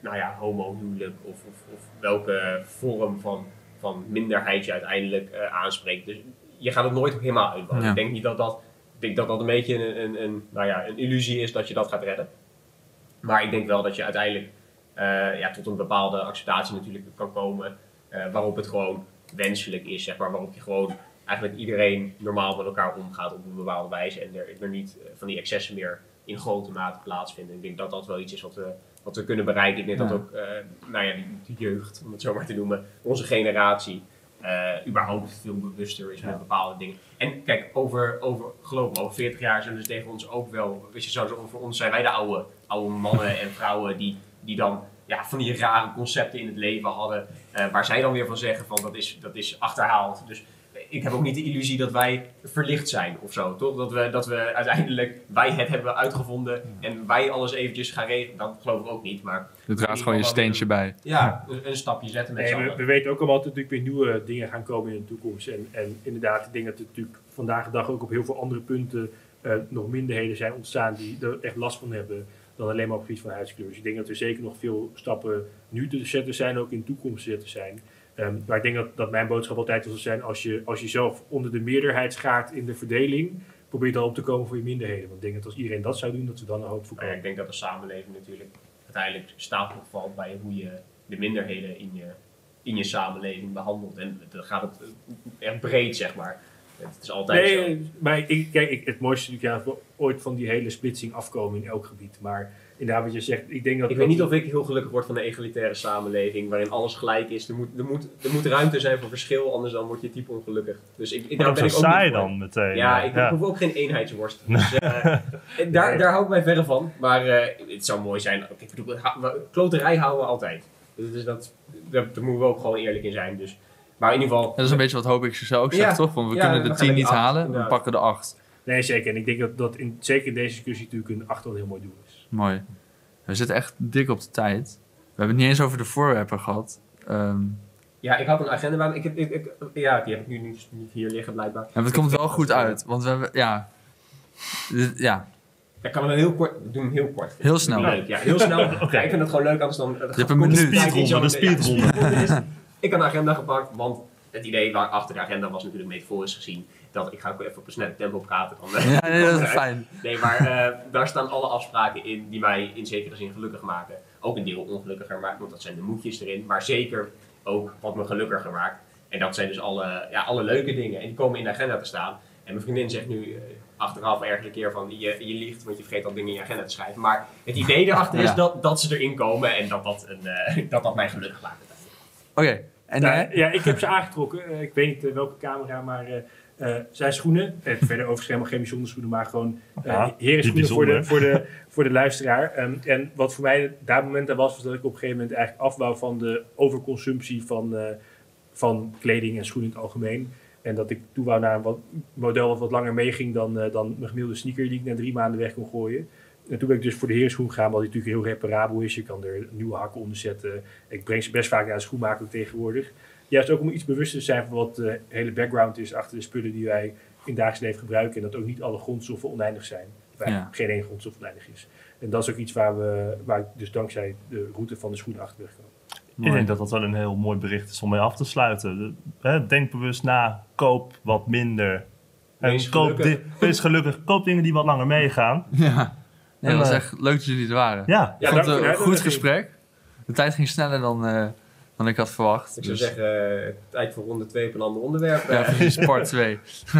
nou ja, homohuwelijk of, of, of welke vorm van, van minderheid je uiteindelijk eh, aanspreekt. Dus je gaat het nooit helemaal uitbouwen. Ja. Ik denk niet dat dat, ik denk dat dat een beetje een, een, een, nou ja, een illusie is dat je dat gaat redden. Maar ik denk wel dat je uiteindelijk eh, ja, tot een bepaalde acceptatie natuurlijk kan komen. waarop het gewoon wenselijk is, zeg maar. Waarop je gewoon eigenlijk iedereen normaal met elkaar omgaat op een bepaalde wijze en er, er niet eh, van die excessen meer in grote mate plaatsvinden. Ik denk dat dat wel iets is wat we, wat we kunnen bereiken. Ik denk Ja. dat ook, eh, nou ja, die jeugd, om het zo maar te noemen, onze generatie, eh, überhaupt veel bewuster is met bepaalde dingen. En kijk, over, over, geloof me, over 40 jaar zullen ze tegen ons ook wel, weet je, zo, voor ons zijn wij de oude, oude mannen en vrouwen die, die dan ja, van die rare concepten in het leven hadden, waar zij dan weer van zeggen van dat is, dat is achterhaald. Dus ik heb ook niet de illusie dat wij verlicht zijn of zo, toch? Dat we, dat we uiteindelijk, wij het hebben uitgevonden en wij alles eventjes gaan regelen, dat geloof ik ook niet, maar Je draagt gewoon je steentje bij. ja, een, een stapje zetten met Nee, z'n we, allen. we weten ook allemaal dat er natuurlijk weer nieuwe dingen gaan komen in de toekomst. En, en inderdaad, ik denk dat er natuurlijk vandaag de dag ook op heel veel andere punten eh, nog minderheden zijn ontstaan die er echt last van hebben dan alleen maar op het gebied van huidskleur. Dus ik denk dat er zeker nog veel stappen nu te zetten zijn, ook in de toekomst te zetten zijn. Ehm, maar ik denk dat, dat mijn boodschap altijd zal zijn, als je, als je zelf onder de meerderheid schaart in de verdeling, probeer dan op te komen voor je minderheden. Want ik denk dat als iedereen dat zou doen, dat we dan een hoop Maar ja, voorkomen. ik denk dat de samenleving natuurlijk uiteindelijk staat of valt bij hoe je de minderheden in je, in je samenleving behandelt. En dan gaat het echt breed, zeg maar. Het is altijd zo. Nee, maar ik, kijk, ik, het mooiste is natuurlijk ja, ooit van die hele splitsing afkomen in elk gebied. Maar inderdaad wat je zegt, ik denk dat... Ik weet niet of ik heel gelukkig word van een egalitaire samenleving waarin alles gelijk is. Er moet, er moet, er moet ruimte zijn voor verschil, anders dan word je type ongelukkig. Dus ik, ik, daar ben ik ook saai dan meteen? Ja, ik hoef ook geen eenheidsworst. Dus, eh, en daar, daar hou ik mij verre van. Maar eh, het zou mooi zijn. Ik bedoel, kloterij houden we altijd. Dus dat, dat, daar moeten we ook gewoon eerlijk in zijn. Dus, maar in ieder geval... Dat is een beetje wat Hoop ik zelf ook Ja. zegt, toch? Want we Ja, kunnen de gaan 10 die niet acht, halen, we pakken de 8. Nee, zeker. En ik denk dat dat in, zeker in deze discussie natuurlijk een 8 wel heel mooi doel is. Mooi. We zitten echt dik op de tijd. We hebben het niet eens over de voorwerpen gehad. Ehm, Ja, ik had een agenda me. Ik, heb- ik, ik- ja, die heb ik nu niet, niet hier liggen blijkbaar. en het komt wel goed uit, want we hebben, ja, ja, Ja, kan we dan heel kort... Doen heel kort. heel snel. Leuk, ja, heel snel. Ja, ik vind het gewoon leuk, anders dan... Je hebt een minuut. Speedronde, de speedronde. ik had een agenda gepakt, want het idee waar achter de agenda was natuurlijk metaforisch gezien dat ik ga ook even op een snelle tempo praten. Dan, eh, Ja, nee, dat is fijn. Nee, maar eh, daar staan alle afspraken in die mij in zekere zin gelukkig maken. Ook een deel ongelukkiger maken, want dat zijn de moedjes erin. Maar zeker ook wat me gelukkiger maakt. En dat zijn dus alle, ja, alle leuke dingen. En die komen in de agenda te staan. En mijn vriendin zegt nu eh, achteraf ergens een keer van je, je liegt, want je vergeet al dingen in je agenda te schrijven. Maar het idee erachter is dat, dat ze erin komen en dat dat, een, eh, dat, dat mij gelukkig maakt. Oké, en Nou, ja, ik heb ze aangetrokken. Ik weet niet welke camera, maar eh zijn schoenen. Eh, verder overigens helemaal geen bijzondere schoenen, maar gewoon Ja, herenschoenen niet voor de, voor, de, voor de luisteraar. Ehm, en wat voor mij daar moment aan was, was dat ik op een gegeven moment eigenlijk afbouw van de overconsumptie van, eh, van kleding en schoenen in het algemeen. En dat ik toe wou naar een wat, model wat wat langer meeging dan, dan mijn gemiddelde sneaker die ik na drie maanden weg kon gooien. En toen ben ik dus voor de herenschoen gegaan, wat die natuurlijk heel reparabel is. Je kan er nieuwe hakken onder zetten. Ik breng ze best vaak naar de schoenmaker tegenwoordig. Juist ook om iets bewuster te zijn van wat de hele background is achter de spullen die wij in het dagelijks leven gebruiken. En dat ook niet alle grondstoffen oneindig zijn. Eigenlijk geen één grondstof oneindig is. En dat is ook iets waar, we, waar ik dus dankzij de route van de schoenen achter ben gekomen. Ik denk dat dat wel een heel mooi bericht is om mee af te sluiten. Denk bewust na, koop wat minder. En Wees koop gelukkig. di- wees gelukkig. Koop dingen die wat langer meegaan. Ja. Nee, En, dat was eh, echt leuk dat jullie er waren. Ja, Ik Ja, vond dank het een goed gesprek. De tijd ging sneller dan, eh, dan ik had verwacht. Ik zou Dus- zeggen, eh, tijd voor ronde 2 op een ander onderwerp. Ja, precies, part 2.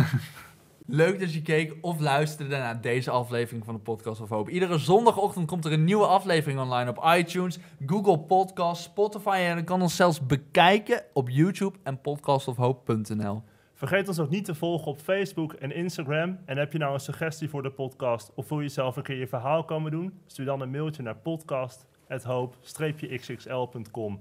Leuk dat je keek of luisterde naar deze aflevering van de Podcast of Hoop. Iedere zondagochtend komt er een nieuwe aflevering online op iTunes, Google Podcasts, Spotify en je kan ons zelfs bekijken op YouTube en podcastofhoop.nl. Vergeet ons ook niet te volgen op Facebook en Instagram. En heb je nou een suggestie voor de podcast of wil je zelf een keer je verhaal komen doen? Stuur dan een mailtje naar podcast.hoop-xxl.com.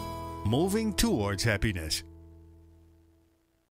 Moving towards happiness.